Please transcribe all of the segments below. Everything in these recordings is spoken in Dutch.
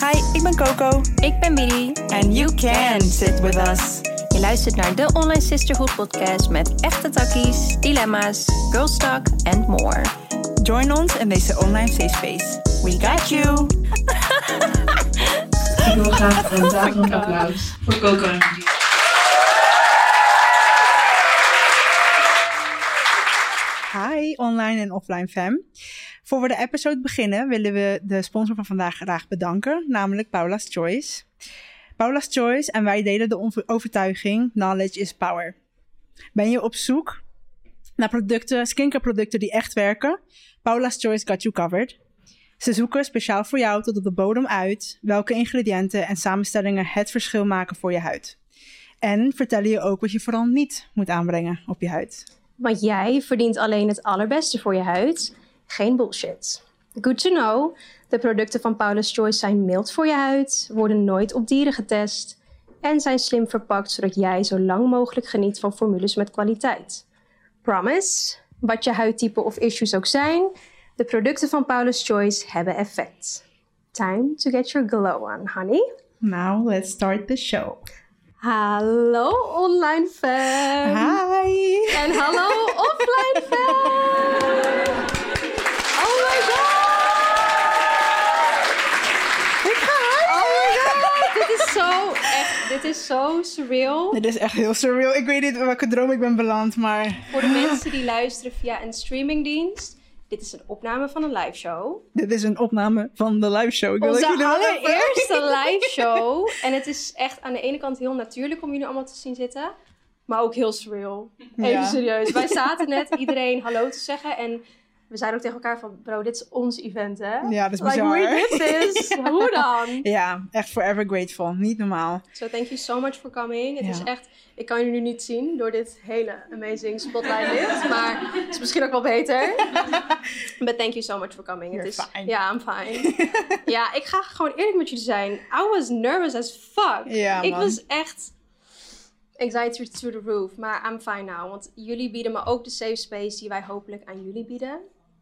Hi, ik ben Coco. Ik ben Billy. And you can sit with us. Je luistert naar de Online Sisterhood podcast met echte takkies, dilemma's, girl talk and more. Join ons in deze online safe space. We got you. Ik wil graag een daverend applaus voor Coco en. Hi, online en offline fam. Voor we de episode beginnen willen we de sponsor van vandaag graag bedanken, namelijk Paula's Choice. Paula's Choice en wij delen de overtuiging Knowledge is Power. Ben je op zoek naar producten, skincare producten die echt werken? Paula's Choice got you covered. Ze zoeken speciaal voor jou tot op de bodem uit welke ingrediënten en samenstellingen het verschil maken voor je huid. En vertellen je ook wat je vooral niet moet aanbrengen op je huid. Want jij verdient alleen het allerbeste voor je huid. Geen bullshit. Good to know. De producten van Paula's Choice zijn mild voor je huid, worden nooit op dieren getest en zijn slim verpakt zodat jij zo lang mogelijk geniet van formules met kwaliteit. Promise, wat je huidtype of issues ook zijn, de producten van Paula's Choice hebben effect. Time to get your glow on, honey. Now let's start the show. Hallo online fam. Hi! En hallo offline fam. Oh my god. Ik ga Oh my god. Dit is zo echt, dit is zo surreal. Dit is echt heel surreal. Ik weet niet in welke droom ik ben beland, maar Voor de mensen die luisteren via een streamingdienst. Dit is een opname van een live show. dit is een opname van de live show. Ik wil Onze allereerste live show. En het is echt aan de ene kant heel natuurlijk om jullie allemaal te zien zitten. Maar ook heel surreal. Even Ja. serieus. Wij zaten net iedereen hallo te zeggen. En we zeiden ook tegen elkaar van... Bro, dit is ons event, hè? Ja, dat is Like, bizar. we did this. Hoe dan? Ja, echt forever grateful. Niet normaal. So thank you so much for coming. Het Ja. is echt... Ik kan jullie nu niet zien door dit hele amazing spotlight licht. Maar het is misschien ook wel beter. But thank you so much for coming. You're het is, fine. Ja, I'm fine. ja, ik ga gewoon eerlijk met jullie zijn. I was nervous as fuck. Ja, ik man. was echt... Anxiety to the roof. Maar I'm fine now. Want jullie bieden me ook de safe space die wij hopelijk aan jullie bieden.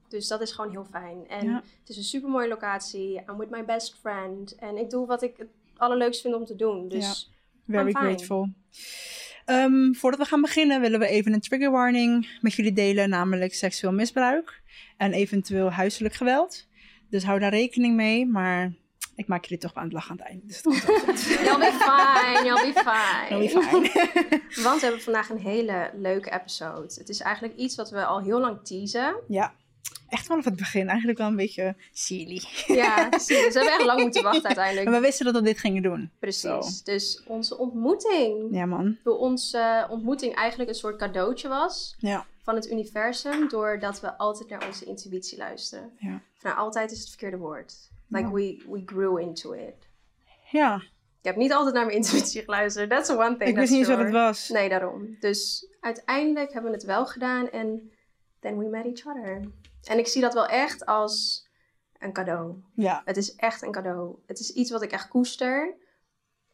Dus dat is gewoon heel fijn. En Ja. het is een super mooie locatie. I'm with my best friend. En ik doe wat ik het allerleukst vind om te doen. Dus Very grateful. Ehm, voordat we gaan beginnen willen we even een trigger warning met jullie delen, namelijk seksueel misbruik en eventueel huiselijk geweld. Dus hou daar rekening mee, maar ik maak jullie toch wel aan het lachen aan het einde. Dus het komt wel goed. You'll be fine, you'll be fine. You'll be fine. Want we hebben vandaag een hele leuke episode. Het is eigenlijk iets wat we al heel lang teasen. ja, echt vanaf het begin. Eigenlijk wel een beetje silly. Ja, je, ze hebben echt lang moeten wachten Maar uiteindelijk. we wisten dat we dit gingen doen. Precies. Zo. Dus onze ontmoeting. Ja, man. Door onze ontmoeting eigenlijk een soort cadeautje was Ja. van het universum. Doordat we altijd naar onze intuïtie luisteren. Ja. Nou, altijd is het verkeerde woord. Like Ja. we, we grew into it. Ja, Ik heb niet altijd naar mijn intuïtie geluisterd. That's one thing. ik wist niet eens wat het was. Nee, daarom. Dus uiteindelijk hebben we het wel gedaan en then we met each other. En ik zie dat wel echt als een cadeau. Ja, Het is echt een cadeau. Het is iets wat ik echt koester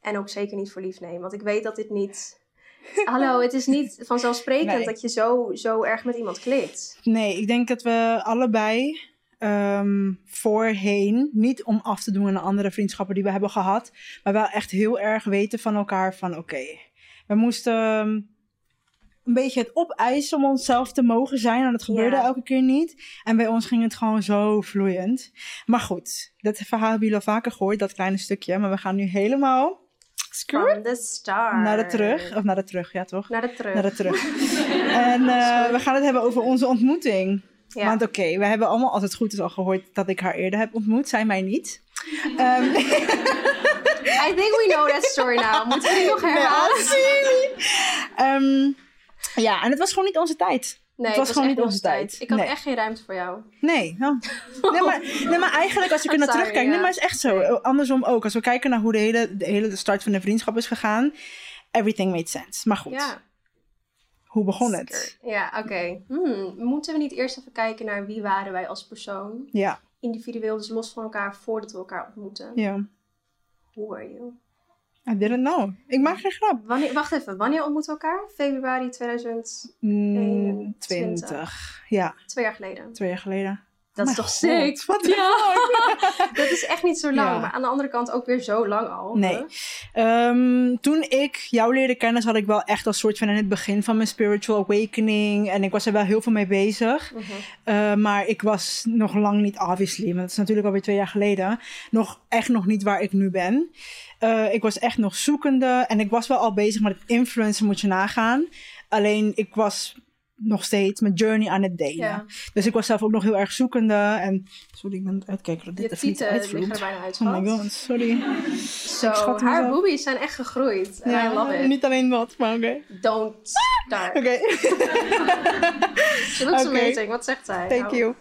en ook zeker niet voor lief neem. Want ik weet dat dit niet... Hallo, het is niet vanzelfsprekend Nee. dat je zo, zo erg met iemand klikt. nee, ik denk dat we allebei ehm, voorheen, niet om af te doen aan de andere vriendschappen die we hebben gehad, maar wel echt heel erg weten van elkaar van oké, we moesten een beetje het opeisen om onszelf te mogen zijn en dat gebeurde Ja. elke keer niet. En bij ons ging het gewoon zo vloeiend. Maar goed, dat verhaal hebben jullie al vaker gehoord, dat kleine stukje, maar we gaan nu helemaal From the start. naar de terug, of naar de terug, ja toch? Naar de terug. Naar de terug. en eh, we gaan het hebben over onze ontmoeting. Ja. Want oké, we hebben allemaal, als het goed is, al gehoord dat ik haar eerder heb ontmoet. Zij mij niet. Ehm, I think we know that story now. Moeten we die nog herhalen? ehm, ja, en het was gewoon niet onze tijd. Nee, het was gewoon niet onze tijd. Ik had Nee. echt geen ruimte voor jou. Nee, nee, maar, nee, maar eigenlijk als ik er naar terugkijk, ja. nee, maar het is echt zo. Andersom ook. Als we kijken naar hoe de hele, de hele start van de vriendschap is gegaan, everything made sense. Maar goed, Ja. hoe begon het? Ja, oké. Hmm, moeten we niet eerst even kijken naar wie waren wij als persoon? Ja, Individueel, dus los van elkaar, voordat we elkaar ontmoeten. ja. Who were you? I didn't know. Ik maak geen grap. Wanneer, wacht even, wanneer ontmoeten we elkaar? Februari 2000, Mm, 21. 20. Ja, twee jaar geleden. twee jaar geleden. Dat is Mijn toch sick? wat ja. dat is echt niet zo lang. Ja. Maar aan de andere kant ook weer zo lang al. Nee. Ehm, toen ik jou leerde kennen, zat ik wel echt als soort van in het begin van mijn spiritual awakening. En ik was er wel heel veel mee bezig. Mhm. Uh, maar ik was nog lang niet, obviously, want dat is natuurlijk alweer twee jaar geleden, nog echt nog niet waar ik nu ben. Uh, ik was echt nog zoekende en ik was wel al bezig met het influencer, moet je nagaan. Alleen ik was nog steeds mijn journey aan het delen. Ja. Dus ik was zelf ook nog heel erg zoekende. En sorry, ik ben het uitkijken dat dit Je er niet liggen er uitvloeit. bijna uit. Oh my god, sorry. Zo, haar boobies zijn echt gegroeid. En I love it. Niet alleen wat, maar oké. Don't start. Oké, She looks amazing. Wat zegt zij? thank you.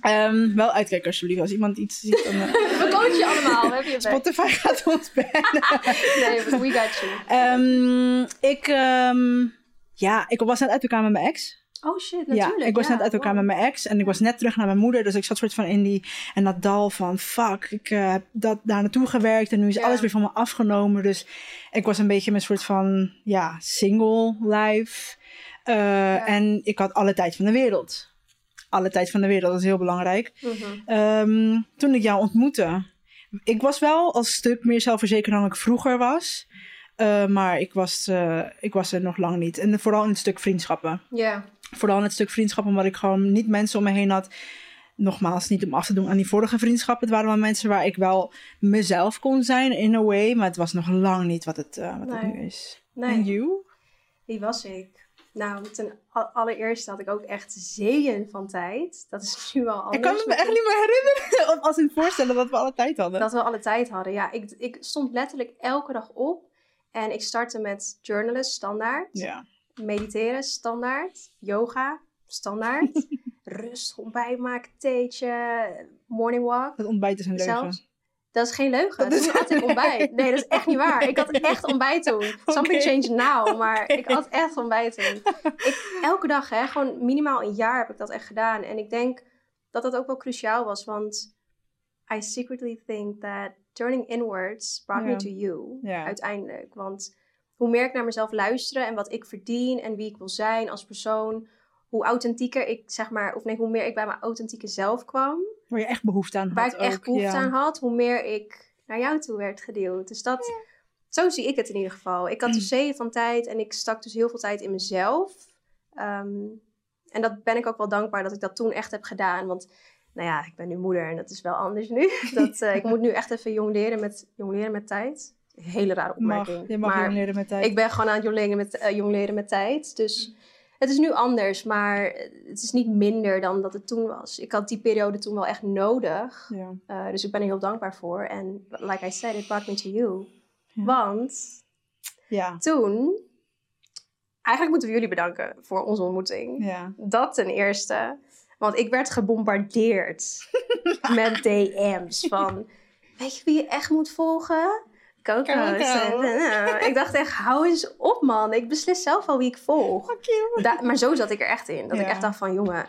Ehm, wel uitkijken alsjeblieft. Als iemand iets ziet, dan... eh, We coachen je allemaal. We hebben je back. Spotify gaat ons bannen. Nee, we got you. Ehm, ik, ehm, ja, ik was net uit elkaar met mijn ex. Oh shit, natuurlijk. ja, ik was ja, net uit elkaar wow. met mijn ex en ik was net terug naar mijn moeder. Dus ik zat soort van in die en dat dal van fuck, ik eh, heb dat daar naartoe gewerkt en nu is Ja. alles weer van me afgenomen. Dus ik was een beetje mijn soort van ja, single life. Eh, En ik had alle tijd van de wereld. Alle tijd van de wereld, dat is heel belangrijk. Mhm. Ehm, toen ik jou ontmoette. Ik was wel als stuk meer zelfverzekerd dan ik vroeger was. Eh, maar ik was, eh, ik was er nog lang niet. En vooral in het stuk vriendschappen. Ja, Vooral in het stuk vriendschappen, omdat ik gewoon niet mensen om me heen had. Nogmaals, niet om af te doen aan die vorige vriendschappen. Het waren wel mensen waar ik wel mezelf kon zijn, in a way. Maar het was nog lang niet wat het, eh, wat het nu is. nee. En you? Wie was ik? Nou, ten allereerste had ik ook echt zeeën van tijd. Dat is nu al anders. ik kan het me echt niet meer herinneren. Of als in voorstellen dat we alle tijd hadden. Dat we alle tijd hadden. Ja, ik, ik stond letterlijk elke dag op. En ik startte met journalist, standaard. Ja. Mediteren, standaard. Yoga, standaard. Rust, ontbijt maken, theetje, morning walk. Het ontbijt is een leugen. Dat is geen leugen. Dat is- Toen had ik ontbijt. Nee, dat is echt niet waar. Ik had echt ontbijt toen. Something changed now. Maar ik had echt ontbijt toen. Ik, elke dag, hè, gewoon minimaal een jaar heb ik dat echt gedaan. En ik denk dat dat ook wel cruciaal was. Want I secretly think that turning inwards brought me to you. Uiteindelijk. Want hoe meer ik naar mezelf luisteren en wat ik verdien en wie ik wil zijn als persoon. Hoe authentieker ik, zeg maar, of nee, hoe meer ik bij mijn authentieke zelf kwam Waar je echt behoefte aan had. waar ik echt ook, behoefte ja. aan had, hoe meer ik naar jou toe werd gedeeld. Dus dat, zo zie ik het in ieder geval. Ik had dus zeeën van tijd en ik stak dus heel veel tijd in mezelf. Ehm, en dat ben ik ook wel dankbaar dat ik dat toen echt heb gedaan. Want nou ja, ik ben nu moeder en dat is wel anders nu. Dat, eh, ik moet nu echt even jong leren met, jong leren met tijd. Hele rare Mag, opmerking. je mag maar jong leren met tijd. ik ben gewoon aan het jong leren met, eh, jong leren met tijd. Dus het is nu anders, maar het is niet minder dan dat het toen was. Ik had die periode toen wel echt nodig. Ja. Uh, dus ik ben er heel dankbaar voor. En like I said, it brought me to you. Ja. Want Ja. toen... Eigenlijk moeten we jullie bedanken voor onze ontmoeting. Ja. Dat ten eerste. Want ik werd gebombardeerd met DM's van... Weet je wie je echt moet volgen? Coco. Ik dacht echt, hou eens op man. Ik beslis zelf wel wie ik volg. Da- maar zo zat ik er echt in. Dat ik echt dacht van, jongen...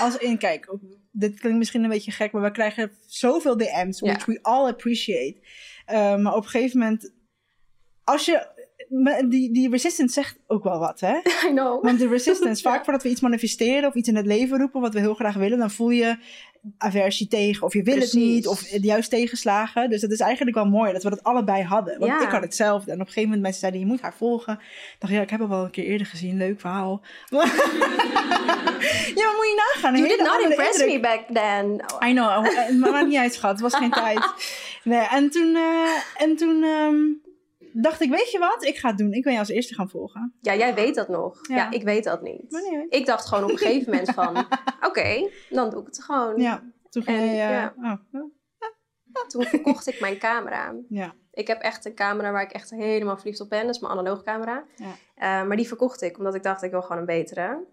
Als in, kijk, dit klinkt misschien een beetje gek, maar we krijgen zoveel DM's, Ja. which we all appreciate. Uh, maar op een gegeven moment, als je, die, die resistance zegt ook wel wat, hè? I know. Want de resistance, vaak voordat we iets manifesteren of iets in het leven roepen wat we heel graag willen, dan voel je aversie tegen of je wil het niet of juist tegenslagen. Dus dat is eigenlijk wel mooi dat we dat allebei hadden. Want Ja. ik had hetzelfde. En op een gegeven moment mensen zeiden, je moet haar volgen. Ik dacht, ja, ik heb haar wel een keer eerder gezien. Leuk verhaal. ja, maar moet je nagaan. You did not impress indruk. me back then. I know, eh, maar maakt niet uit, schat. Het was geen tijd. Nee, en toen, eh, en toen ehm, dacht ik, weet je wat? Ik ga het doen. Ik wil je als eerste gaan volgen. Ja, jij weet dat nog. Ja, Ja. ik weet dat niet. Ik dacht gewoon op een gegeven moment van... Oké, dan doe ik het gewoon. Ja, toen ging En, je... eh, ja. oh, oh, Toen verkocht ik mijn camera. ja. Ik heb echt een camera waar ik echt helemaal verliefd op ben. Dat is mijn analoog camera. Ja. Eh, maar die verkocht ik, omdat ik dacht, ik wil gewoon een betere.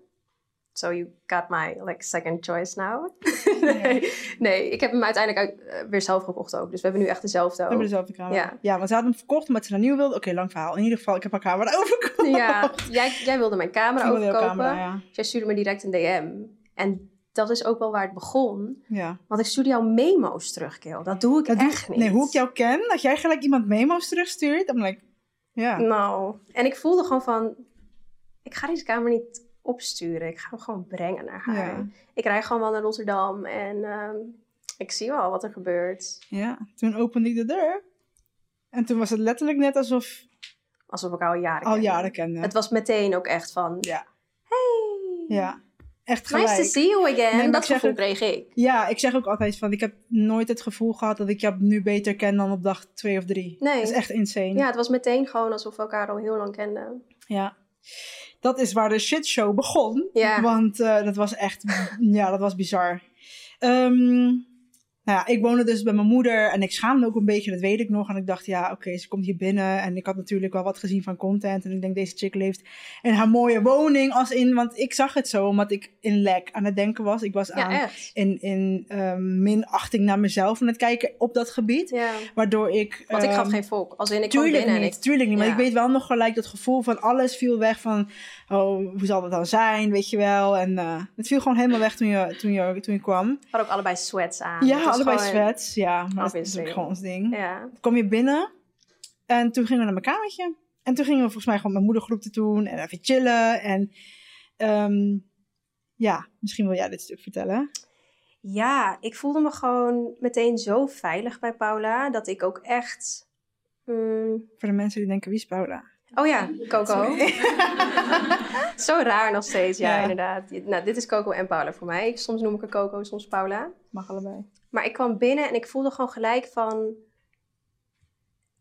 So you got my like, second choice now. nee, nee, ik heb hem uiteindelijk uit, eh, weer zelf gekocht ook. Dus we hebben nu echt dezelfde We ook. hebben dezelfde camera. Ja. Ja. want ze hadden hem verkocht omdat ze een nieuw wilde. Oké, lang verhaal. In ieder geval, ik heb haar camera overgekocht. Ja, jij, jij wilde mijn camera Ik wilde overkopen. camera, ja. Jij stuurde me direct een DM. En dat is ook wel waar het begon. ja. Want ik stuurde jou memo's terug, Kil. Dat doe ik Dat doe- echt niet. Nee, hoe ik jou ken, als jij gelijk iemand memo's terugstuurt, dan ben ik... Ja. Nou, en ik voelde gewoon van... Ik ga deze kamer niet opsturen. Ik ga hem gewoon brengen naar haar. Ja. Ik rijd gewoon wel naar Rotterdam en ehm, ik zie wel wat er gebeurt. Ja, toen opende ik de deur. En toen was het letterlijk net alsof Alsof ik al jaren al jaren kende. Het was meteen ook echt van, Ja, hey, ja. Echt gelijk. nice to see you again. Nee, dat gevoel ook- kreeg ik. Ja, ik zeg ook altijd van, ik heb nooit het gevoel gehad dat ik jou nu beter ken dan op dag twee of drie. Nee. Dat is echt insane. Ja, het was meteen gewoon alsof we elkaar al heel lang kenden. Ja. Dat is waar de shitshow begon. Ja. Want eh, dat was echt, ja, dat was bizar. Ehm, nou ja, ik woonde dus bij mijn moeder en ik schaamde ook een beetje, dat weet ik nog. En ik dacht, ja, oké, ze komt hier binnen. En ik had natuurlijk wel wat gezien van content. En ik denk, deze chick leeft in haar mooie woning. Als in, want ik zag het zo, omdat ik in lek aan het denken was. Ik was aan echt. in, in ehm, minachting naar mezelf aan het kijken op dat gebied. Ja. Waardoor ik... Want ik gaf ehm, geen volk. Als in, ik Tuurlijk binnen niet, en ik... tuurlijk niet. Maar ik weet wel nog gelijk dat gevoel van alles viel weg van... Oh, hoe zal dat dan zijn, weet je wel. En eh, het viel gewoon helemaal weg toen je, toen je, toen je kwam. Hadden ook allebei sweats aan. ja, allebei sweats. Ja, maar dat is ook gewoon ons ding. Ja. Kwam je binnen en toen gingen we naar mijn kamertje. En toen gingen we volgens mij gewoon mijn moedergroep te doen en even chillen. En ehm, ja, misschien wil jij dit stuk vertellen. ja, ik voelde me gewoon meteen zo veilig bij Paula. Dat ik ook echt... mm, Voor de mensen die denken, wie is Paula? Oh ja, Coco. Zo raar nog steeds, ja, Ja. inderdaad. Nou, dit is Coco en Paula voor mij. Soms noem ik haar Coco, soms Paula. Mag allebei. Maar ik kwam binnen en ik voelde gewoon gelijk van...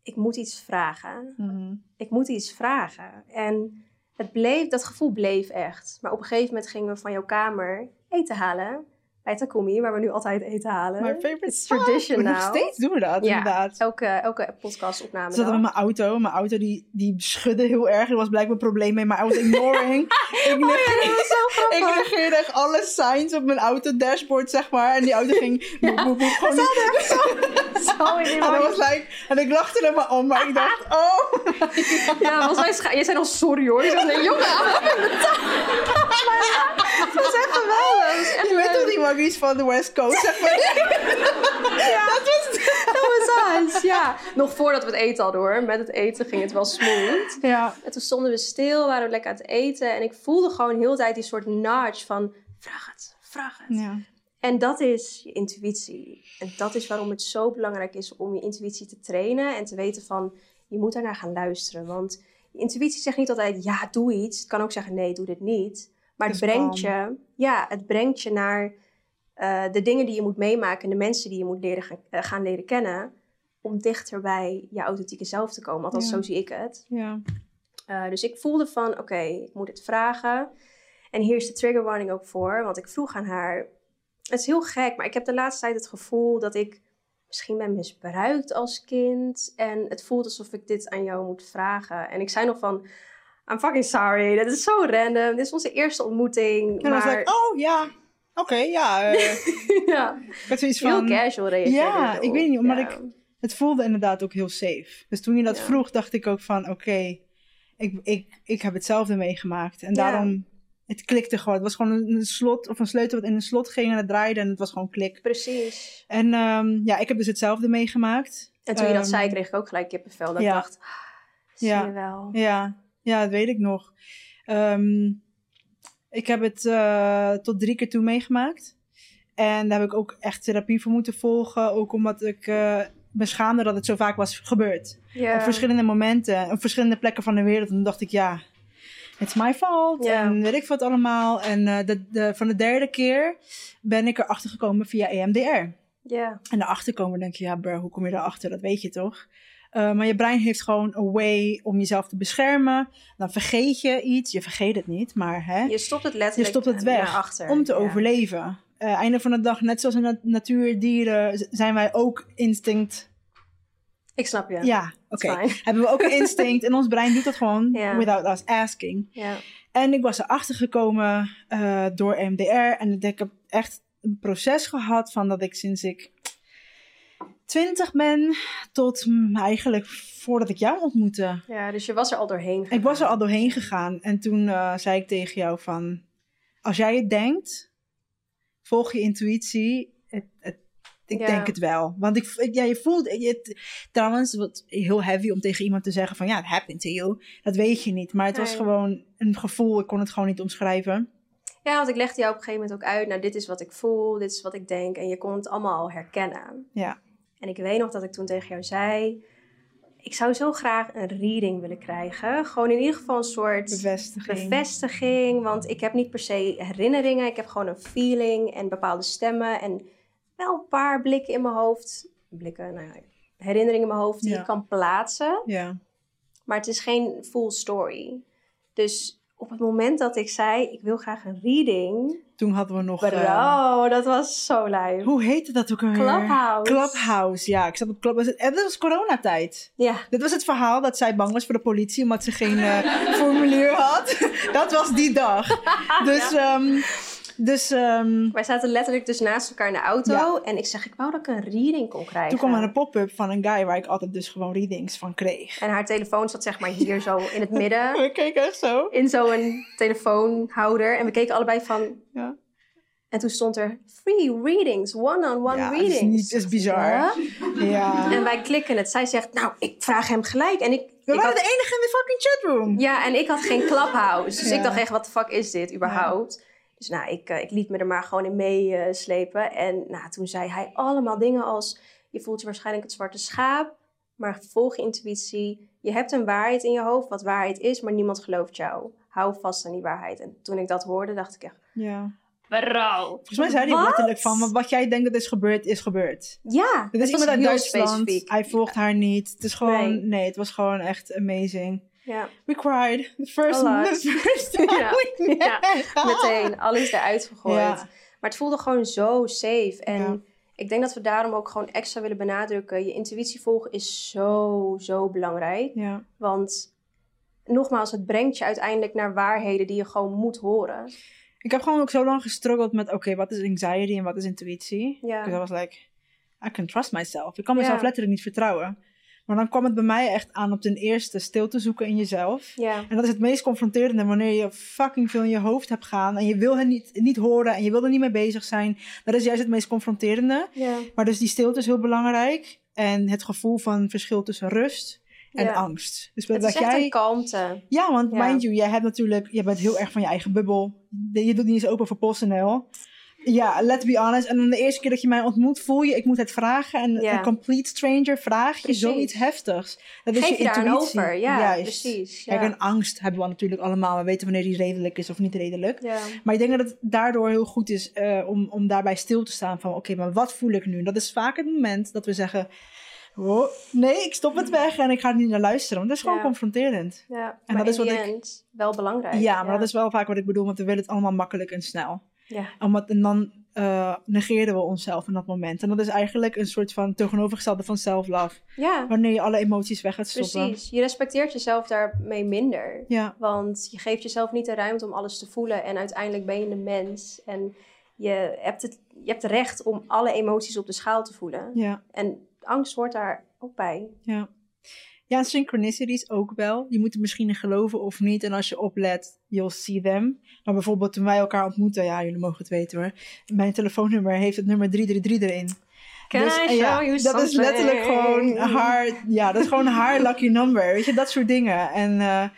Ik moet iets vragen. Mhm. Ik moet iets vragen. En het bleef, dat gevoel bleef echt. Maar op een gegeven moment gingen we van jouw kamer eten halen. Bij Takumi, waar we nu altijd eten halen. My favorite It's tradition Maar Nog now. steeds doen we dat, Ja. inderdaad. Elke, elke podcastopname Ik zat dan. met mijn auto. Mijn auto die, die schudde heel erg. Er was blijkbaar een probleem mee, maar I was ignoring. ik, Oh negeerde, ik negeerde echt alle signs op mijn auto dashboard, zeg maar. En die auto ging boep, boep, boep, gewoon niet- Zo in En, dat was like, en ik lachte er maar om, maar ik dacht, oh. Ja, volgens mij scha- Jij zei al sorry hoor. Ik dacht, nee, jongen, dat is echt geweldig. Dat is echt Je weet toch leuk. die waggies van de West Coast, zeg maar. Ja, dat was dat was nice. Ja, nog voordat we het eten hadden hoor. Met het eten ging het wel smooth. Ja. En toen stonden we stil, waren we lekker aan het eten. En ik voelde gewoon heel de tijd die soort nudge van... Vraag het, vraag het. ja. En dat is je intuïtie. En dat is waarom het zo belangrijk is om je intuïtie te trainen. En te weten van, je moet daarnaar gaan luisteren. Want je intuïtie zegt niet altijd, ja, doe iets. Het kan ook zeggen, nee, doe dit niet. Maar het brengt je, ja, het brengt je naar eh, de dingen die je moet meemaken. En de mensen die je moet leren gaan, eh, gaan leren kennen. Om dichter bij je authentieke zelf te komen. Althans, Ja. zo zie ik het. Ja. Uh, dus ik voelde van, oké, ik moet het vragen. En hier is de trigger warning ook voor. Want ik vroeg aan haar... Het is heel gek, maar ik heb de laatste tijd het gevoel dat ik misschien ben misbruikt als kind. En het voelt alsof ik dit aan jou moet vragen. En ik zei nog van, I'm fucking sorry. Dat is zo random. Dit is onze eerste ontmoeting. En dan was maar ik, oh ja, oké, ja. eh, ja, ik zoiets heel van, casual reageerde Ja, erop. ik weet niet, omdat Ja. ik- het voelde inderdaad ook heel safe. Dus toen je dat Ja. vroeg, dacht ik ook van, oké, ik, ik, ik heb hetzelfde meegemaakt. En Ja. daarom, het klikte gewoon. Het was gewoon een, slot of een sleutel wat in een slot ging en het draaide en het was gewoon klik. Precies. En ehm, ja, ik heb dus hetzelfde meegemaakt. En toen je dat Ehm, zei, kreeg ik ook gelijk kippenvel. Dat ik dacht, ah, zie Ja. je wel. Ja, ja, dat weet ik nog. Ehm, ik heb het eh, tot drie keer toe meegemaakt. En daar heb ik ook echt therapie voor moeten volgen. Ook omdat ik eh me schaamde dat het zo vaak was gebeurd. Op verschillende momenten, op verschillende plekken van de wereld. En toen dacht ik, ja, it's my fault. En weet ik wat allemaal. En eh, de, de, van de derde keer ben ik erachter gekomen via EMDR. Ja. En daarachter komen denk je, ja bro, hoe kom je daarachter? Dat weet je toch? Uh, maar je brein heeft gewoon een way om jezelf te beschermen. Dan vergeet je iets. Je vergeet het niet, maar hè, Je stopt het je letterlijk stopt het weg naar achter. om te Ja. overleven. Uh, einde van de dag, net zoals in de natuur, dieren, zijn wij ook instinct. Ik snap je. Ja, oké. Hebben we ook een instinct en ons brein doet dat gewoon without us asking. En ik was erachter gekomen uh, door MDR. En ik heb echt een proces gehad van dat ik sinds ik 20 ben tot mm, eigenlijk voordat ik jou ontmoette. ja, dus je was er al doorheen gegaan. Ik was er al doorheen gegaan. En toen uh, zei ik tegen jou van... Als jij het denkt, volg je intuïtie. Het, het, Ik Ja. denk het wel. Want ik, ik- ja, je voelt... Je, trouwens, wat heel heavy om tegen iemand te zeggen van... Ja, it happened to you. Dat weet je niet. Maar het was gewoon een gevoel. Ik kon het gewoon niet omschrijven. Ja, want ik legde jou op een gegeven moment ook uit. Nou, dit is wat ik voel, dit is wat ik denk. En je kon het allemaal al herkennen. Ja. En ik weet nog dat ik toen tegen jou zei... Ik zou zo graag een reading willen krijgen. Gewoon in ieder geval een soort Bevestiging. bevestiging. Want ik heb niet per se herinneringen. Ik heb gewoon een feeling en bepaalde stemmen. En wel een paar blikken in mijn hoofd. Blikken, nou ja, herinneringen in mijn hoofd die Ja. ik kan plaatsen. Ja. Maar het is geen full story. Dus op het moment dat ik zei, ik wil graag een reading. Toen hadden we nog... Bro, eh, dat was zo lijf. hoe heette dat ook alweer? Clubhouse. Clubhouse, ja. Ik zat op Clubhouse. En dat was coronatijd. Ja, Dit was het verhaal dat zij bang was voor de politie omdat ze geen eh, formulier had. dat was die dag. Dus, ehm, dus ehm, wij zaten letterlijk dus naast elkaar in de auto. Ja. En ik zeg, ik wou dat ik een reading kon krijgen. toen kwam er een pop-up van een guy waar ik altijd dus gewoon readings van kreeg. En haar telefoon zat zeg maar hier zo in het midden. Ik keek echt zo. In zo'n telefoonhouder. En we keken allebei van... Ja. En toen stond er free readings, one-on-one Ja, dat is readings. niet- dat is bizar. Ja. Ja. En wij klikken het. Zij zegt, nou, ik vraag hem gelijk. En ik, We ik waren had- de enige in de fucking chatroom. Ja, en ik had geen clubhouse. Dus Ja. ik dacht echt, wat de fuck is dit überhaupt? Dus nou, ik, eh, ik liet me er maar gewoon in meeslepen. en nou, toen zei hij allemaal dingen als... Je voelt je waarschijnlijk het zwarte schaap. Maar volg je intuïtie. Je hebt een waarheid in je hoofd, wat waarheid is. Maar niemand gelooft jou. Hou vast aan die waarheid. En toen ik dat hoorde, dacht ik echt... Ja. Bro. Volgens mij zei hij letterlijk van, "Want wat jij denkt dat is gebeurd, is gebeurd. Ja, Het is het iemand uit Duitsland. specifiek. Hij volgt haar niet. Het is gewoon, Nee. nee. het was gewoon echt amazing. Ja, We cried. The first, the first time Ja. we met. Ja, meteen. Alles eruit gegooid. Ja. Maar het voelde gewoon zo safe. En ik denk dat we daarom ook gewoon extra willen benadrukken. Je intuïtie volgen is zo, zo belangrijk. Want nogmaals, het brengt je uiteindelijk naar waarheden die je gewoon moet horen. Ik heb gewoon ook zo lang gestruggeld met, oké, wat is anxiety en wat is intuïtie? Ja. Dus I was like, I can trust myself. Ik kan mezelf letterlijk niet vertrouwen. Maar dan kwam het bij mij echt aan op ten eerste stil te zoeken in jezelf. Ja, En dat is het meest confronterende wanneer je fucking veel in je hoofd hebt gaan. En je wil het niet, niet horen en je wil er niet mee bezig zijn. Dat is juist het meest confronterende. ja, Maar dus die stilte is heel belangrijk. En het gevoel van verschil tussen rust en Ja. angst. Dus het dat is echt jij... een kalmte. Ja, want mind you, jij hebt natuurlijk, je bent heel erg van je eigen bubbel. Je doet niet eens open voor PostNL. Ja, let's be honest. En dan de eerste keer dat je mij ontmoet, voel je, ik moet het vragen. En Ja. een complete stranger vraag je zoiets heftigs. Dat is Geef je je daar intuïtie. over. Ja, Juist. precies. Ja. Kijk, en angst hebben we natuurlijk allemaal. We weten wanneer die redelijk is of niet redelijk. ja. Maar ik denk dat het daardoor heel goed is eh, om, om daarbij stil te staan van... Oké, maar wat voel ik nu? Dat is vaak het moment dat we zeggen... "Oh, nee, ik stop het weg en ik ga er niet naar luisteren. Want dat is gewoon Ja. confronterend. ja. En maar dat is wat ik- end wel belangrijk. Ja, maar dat is wel vaak wat ik bedoel, want we willen het allemaal makkelijk en snel. Ja. Omdat, en dan eh negeerden we onszelf in dat moment. En dat is eigenlijk een soort van tegenovergestelde van self-love. ja, Wanneer je alle emoties weg gaat stoppen. precies. Je respecteert jezelf daarmee minder. Ja, Want je geeft jezelf niet de ruimte om alles te voelen. En uiteindelijk ben je een mens. En je hebt het, je hebt recht om alle emoties op de schaal te voelen. ja, En angst hoort daar ook bij. ja. Ja, synchronicities ook wel. Je moet er misschien in geloven of niet. En als je oplet, you'll see them. Maar bijvoorbeeld toen wij elkaar ontmoeten, ja, jullie mogen het weten hoor. Mijn telefoonnummer heeft het nummer 333 erin. Can Dus, I en show ja, you dat is letterlijk gewoon haar, ja, dat is gewoon haar lucky number. Weet je, dat soort dingen. En eh,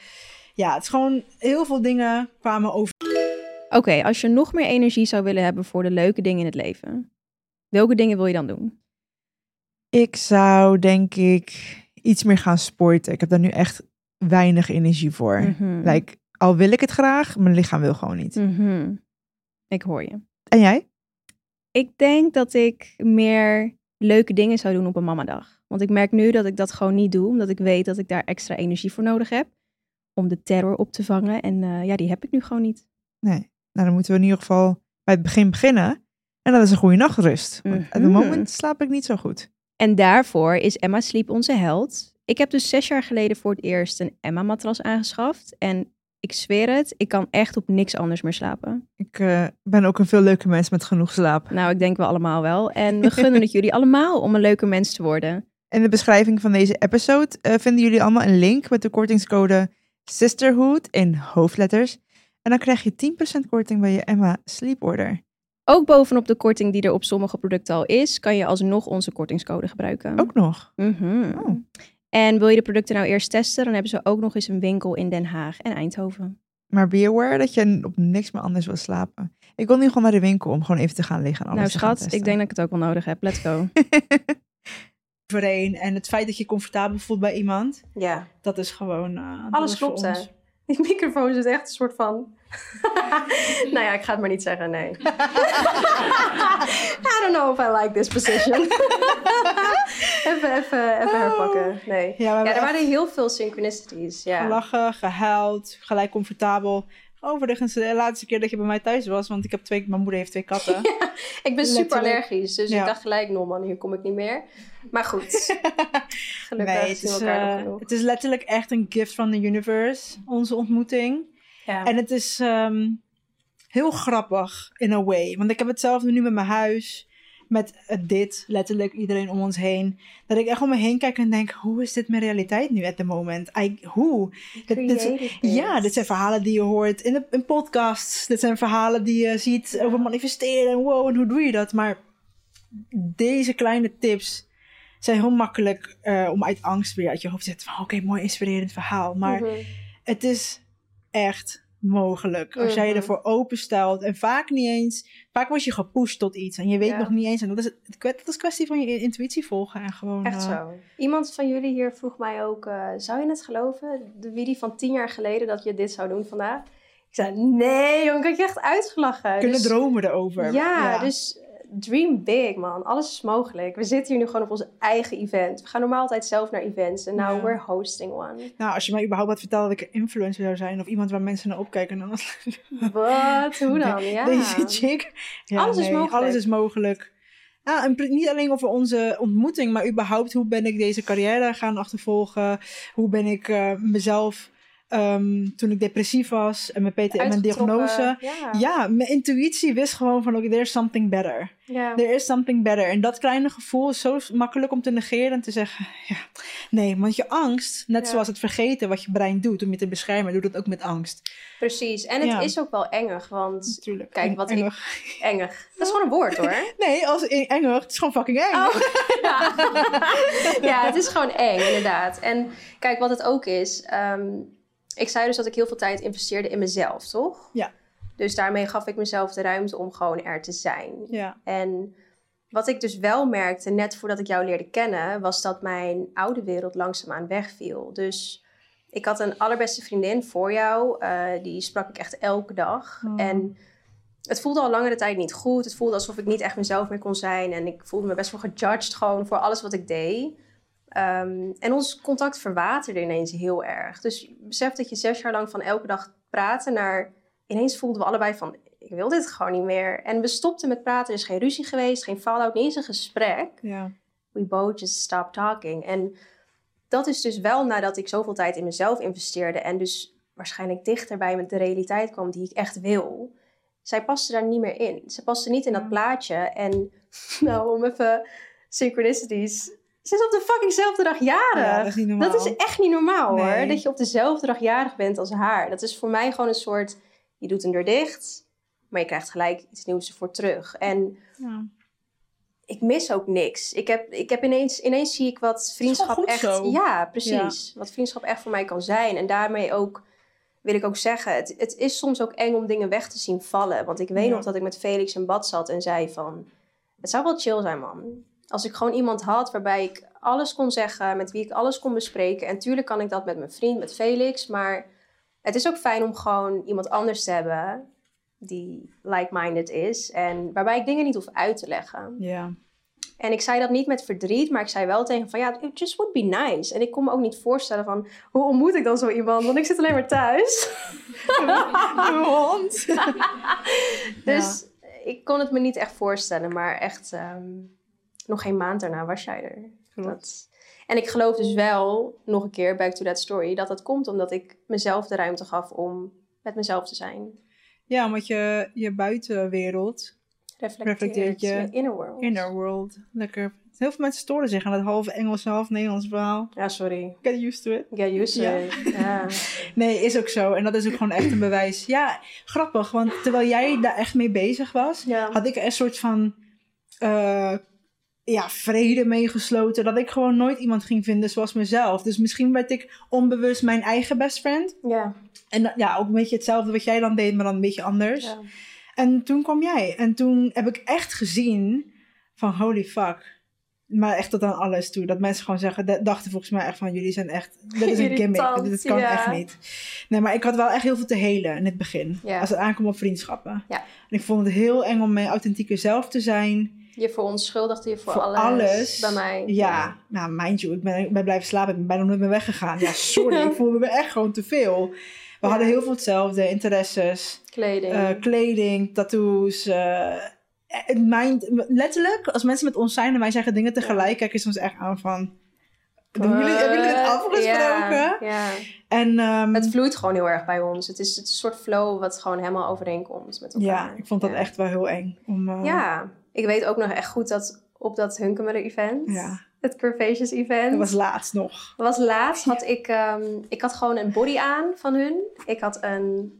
ja, het is gewoon heel veel dingen kwamen over. Oké, als je nog meer energie zou willen hebben voor de leuke dingen in het leven, welke dingen wil je dan doen? Ik zou denk ik iets meer gaan sporten. Ik heb daar nu echt weinig energie voor. Mhm. Like, al wil ik het graag, mijn lichaam wil gewoon niet. Mhm. Ik hoor je. En jij? Ik denk dat ik meer leuke dingen zou doen op een mamadag. Want ik merk nu dat ik dat gewoon niet doe, omdat ik weet dat ik daar extra energie voor nodig heb. Om de terror op te vangen. En eh, ja, die heb ik nu gewoon niet. Nee. Nou, dan moeten we in ieder geval bij het begin beginnen. En dat is een goede nachtrust. Want op het moment slaap ik niet zo goed. En daarvoor is Emma Sleep onze held. Ik heb dus zes jaar geleden voor het eerst een Emma-matras aangeschaft. En ik zweer het, ik kan echt op niks anders meer slapen. Ik eh, ben ook een veel leuke mens met genoeg slaap. Nou, ik denk we allemaal wel. En we gunnen het jullie allemaal om een leuke mens te worden. In de beschrijving van deze episode eh, vinden jullie allemaal een link met de kortingscode Sisterhood in hoofdletters. En dan krijg je 10% korting bij je Emma Sleep Order. Ook bovenop de korting die er op sommige producten al is, kan je alsnog onze kortingscode gebruiken. Ook nog. Mhm. Oh. En wil je de producten nou eerst testen, dan hebben ze ook nog eens een winkel in Den Haag en Eindhoven. Maar be aware dat je op niks meer anders wil slapen. Ik wil nu gewoon naar de winkel om gewoon even te gaan liggen en alles nou te gaan schat, ik denk dat ik het ook wel nodig heb. Let's go. En het feit dat je comfortabel voelt bij iemand, Ja, dat is gewoon. eh, alles klopt hè. Die microfoon zit echt een soort van... nou ja, ik ga het maar niet zeggen, nee. I don't know if I like this position. even, even, even herpakken, nee. Ja, er echt waren heel veel synchronicities, ja. gelachen, gehuild, gelijk comfortabel. Overigens, de laatste keer dat je bij mij thuis was, want ik heb twee, mijn moeder heeft twee katten. Ik ben super allergisch, dus Ja. ik dacht gelijk, no man, hier kom ik niet meer. Maar goed, gelukkig nee, het is, elkaar nog eh, genoeg. het is letterlijk echt een gift from the universe, onze ontmoeting. Ja. En het is ehm, heel grappig in a way. Want ik heb hetzelfde nu met mijn huis. Met dit, letterlijk iedereen om ons heen. Dat ik echt om me heen kijk en denk: hoe is dit mijn realiteit nu at the moment? I, hoe? Dit, dit, Created ja, it. dit zijn verhalen die je hoort in, de, in podcasts. Dit zijn verhalen die je ziet over manifesteren. En wow, en hoe doe je dat? Maar deze kleine tips zijn heel makkelijk eh, om uit angst weer uit je hoofd te zetten. Van oké, mooi inspirerend verhaal. Maar Mhm. het is echt mogelijk. Als jij je Mhm. ervoor openstelt. En vaak niet eens. Vaak word je gepusht tot iets. En je weet Ja. nog niet eens. En dat is, het, dat is kwestie van je intuïtie volgen. En gewoon. Echt eh, zo. Iemand van jullie hier vroeg mij ook, eh, zou je het geloven? De Willy van tien jaar geleden dat je dit zou doen vandaag? Ik zei, nee jongen, ik had je echt uitgelachen. kunnen Dus- dromen erover. Ja, dus dream big man. Alles is mogelijk. We zitten hier nu gewoon op onze eigen event. We gaan normaal altijd zelf naar events. En now Ja. we're hosting one. Nou, als je mij überhaupt had verteld dat ik een influencer zou zijn. Of iemand waar mensen naar opkijken. Dan Wat? Hoe dan? Ja. Deze chick. Ja, Alles is mogelijk. Alles is mogelijk. Ja, en pre- niet alleen over onze ontmoeting, maar überhaupt hoe ben ik deze carrière gaan achtervolgen? Hoe ben ik eh, mezelf, ehm, toen ik depressief was en mijn PTM en Uitgetrokken. diagnose. Ja. Ja, mijn intuïtie wist gewoon van, oké, there's something better. There is something better. En dat kleine gevoel is zo makkelijk om te negeren en te zeggen, ja, nee, want je angst, net Ja. zoals het vergeten wat je brein doet om je te beschermen, doet het ook met angst. Precies. En het Ja. is ook wel engig, want Natuurlijk. Kijk, wat ik- engig. engig. Dat is gewoon een woord hoor. Nee, als engig, het is gewoon fucking eng. Oh. ja. ja, het is gewoon eng, inderdaad. En kijk, wat het ook is. ehm, ik zei dus dat ik heel veel tijd investeerde in mezelf, toch? Ja. Dus daarmee gaf ik mezelf de ruimte om gewoon er te zijn. Ja. En wat ik dus wel merkte, net voordat ik jou leerde kennen, was dat mijn oude wereld langzaamaan wegviel. Dus ik had een allerbeste vriendin voor jou, eh, die sprak ik echt elke dag. Oh. En het voelde al langere tijd niet goed. Het voelde alsof ik niet echt mezelf meer kon zijn. En ik voelde me best wel gejudged gewoon voor alles wat ik deed. Ehm, en ons contact verwaterde ineens heel erg. Dus besef dat je zes jaar lang van elke dag praten naar... Ineens voelden we allebei van, ik wil dit gewoon niet meer. En we stopten met praten. Er is geen ruzie geweest, geen fallout, niet eens een gesprek. Ja. We both just stopped talking. En dat is dus wel nadat ik zoveel tijd in mezelf investeerde. En dus waarschijnlijk dichterbij met de realiteit kwam die ik echt wil. Zij paste daar niet meer in. Ze paste niet in dat plaatje. En nou, om even synchronicities. Ze is op de fuckingzelfde dag jarig. Ja, dat is niet normaal. Dat is echt niet normaal Nee. hoor. Dat je op dezelfde dag jarig bent als haar. Dat is voor mij gewoon een soort. Je doet een deur dicht, maar je krijgt gelijk iets nieuws ervoor terug. En Ja. ik mis ook niks. Ik heb, ik heb ineens, ineens zie ik wat vriendschap echt. zo. Ja, precies. Wat vriendschap echt voor mij kan zijn. En daarmee ook wil ik ook zeggen, het, het is soms ook eng om dingen weg te zien vallen. Want ik weet Ja. nog dat ik met Felix in bad zat en zei van, het zou wel chill zijn, man. Als ik gewoon iemand had waarbij ik alles kon zeggen, met wie ik alles kon bespreken. En tuurlijk kan ik dat met mijn vriend, met Felix. Maar het is ook fijn om gewoon iemand anders te hebben die like-minded is. En waarbij ik dingen niet hoef uit te leggen. Ja. En ik zei dat niet met verdriet, maar ik zei wel tegen van ja, it just would be nice. En ik kon me ook niet voorstellen van hoe ontmoet ik dan zo iemand, want ik zit alleen maar thuis. Hond. Dus ik kon het me niet echt voorstellen, maar echt ehm, nog geen maand daarna was jij er. Dat... En ik geloof dus wel, nog een keer, back to that story, dat dat komt omdat ik mezelf de ruimte gaf om met mezelf te zijn. Ja, want je, je buitenwereld Reflecteert, reflecteert je inner world. inner world. Lekker. Heel veel mensen storen zich aan het half Engels, half Nederlands verhaal. Ja, sorry. Get used to it. Get used to Ja. it. Ja. Nee, is ook zo. En dat is ook gewoon echt een bewijs. Ja, grappig. Want terwijl jij daar echt mee bezig was, Ja. had ik een soort van eh, ja, vrede mee gesloten. Dat ik gewoon nooit iemand ging vinden zoals mezelf. Dus misschien werd ik onbewust mijn eigen best friend. Ja. En ja, ook een beetje hetzelfde wat jij dan deed, maar dan een beetje anders. Ja. En toen kwam jij. En toen heb ik echt gezien van holy fuck. Maar echt tot aan alles toe. Dat mensen gewoon zeggen, dat dachten volgens mij echt van jullie zijn echt, dit is een gimmick. Dit kan ja. echt niet. Nee, maar ik had wel echt heel veel te helen in het begin. Ja. Als het aankomt op vriendschappen. Ja. En ik vond het heel eng om mijn authentieke zelf te zijn. Je veronschuldigde je voor, Voor alles, alles. bij mij. Ja, nou mind you, ik ben, blijven slapen. Ik ben bijna nooit meer weggegaan. Ja, sorry, ik voelde me echt gewoon te veel. We hadden heel veel hetzelfde, interesses. Kleding. Eh, kleding, tattoos. het mind, letterlijk, als mensen met ons zijn en wij zeggen dingen tegelijk, kijken ze ons echt aan van. Doen jullie, hebben jullie What? afgesproken? Ja, ja. En ehm, Het vloeit gewoon heel erg bij ons. Het is het soort flow wat gewoon helemaal overeenkomt met elkaar. ja, ik vond dat Ja. echt wel heel eng. Om, eh, Ja, ik weet ook nog echt goed dat op dat Hunkemuller event, Ja. het Curvaceous event, Dat was laatst nog. was laatst, had ik, ehm, ik had gewoon een body aan van hun. Ik had een,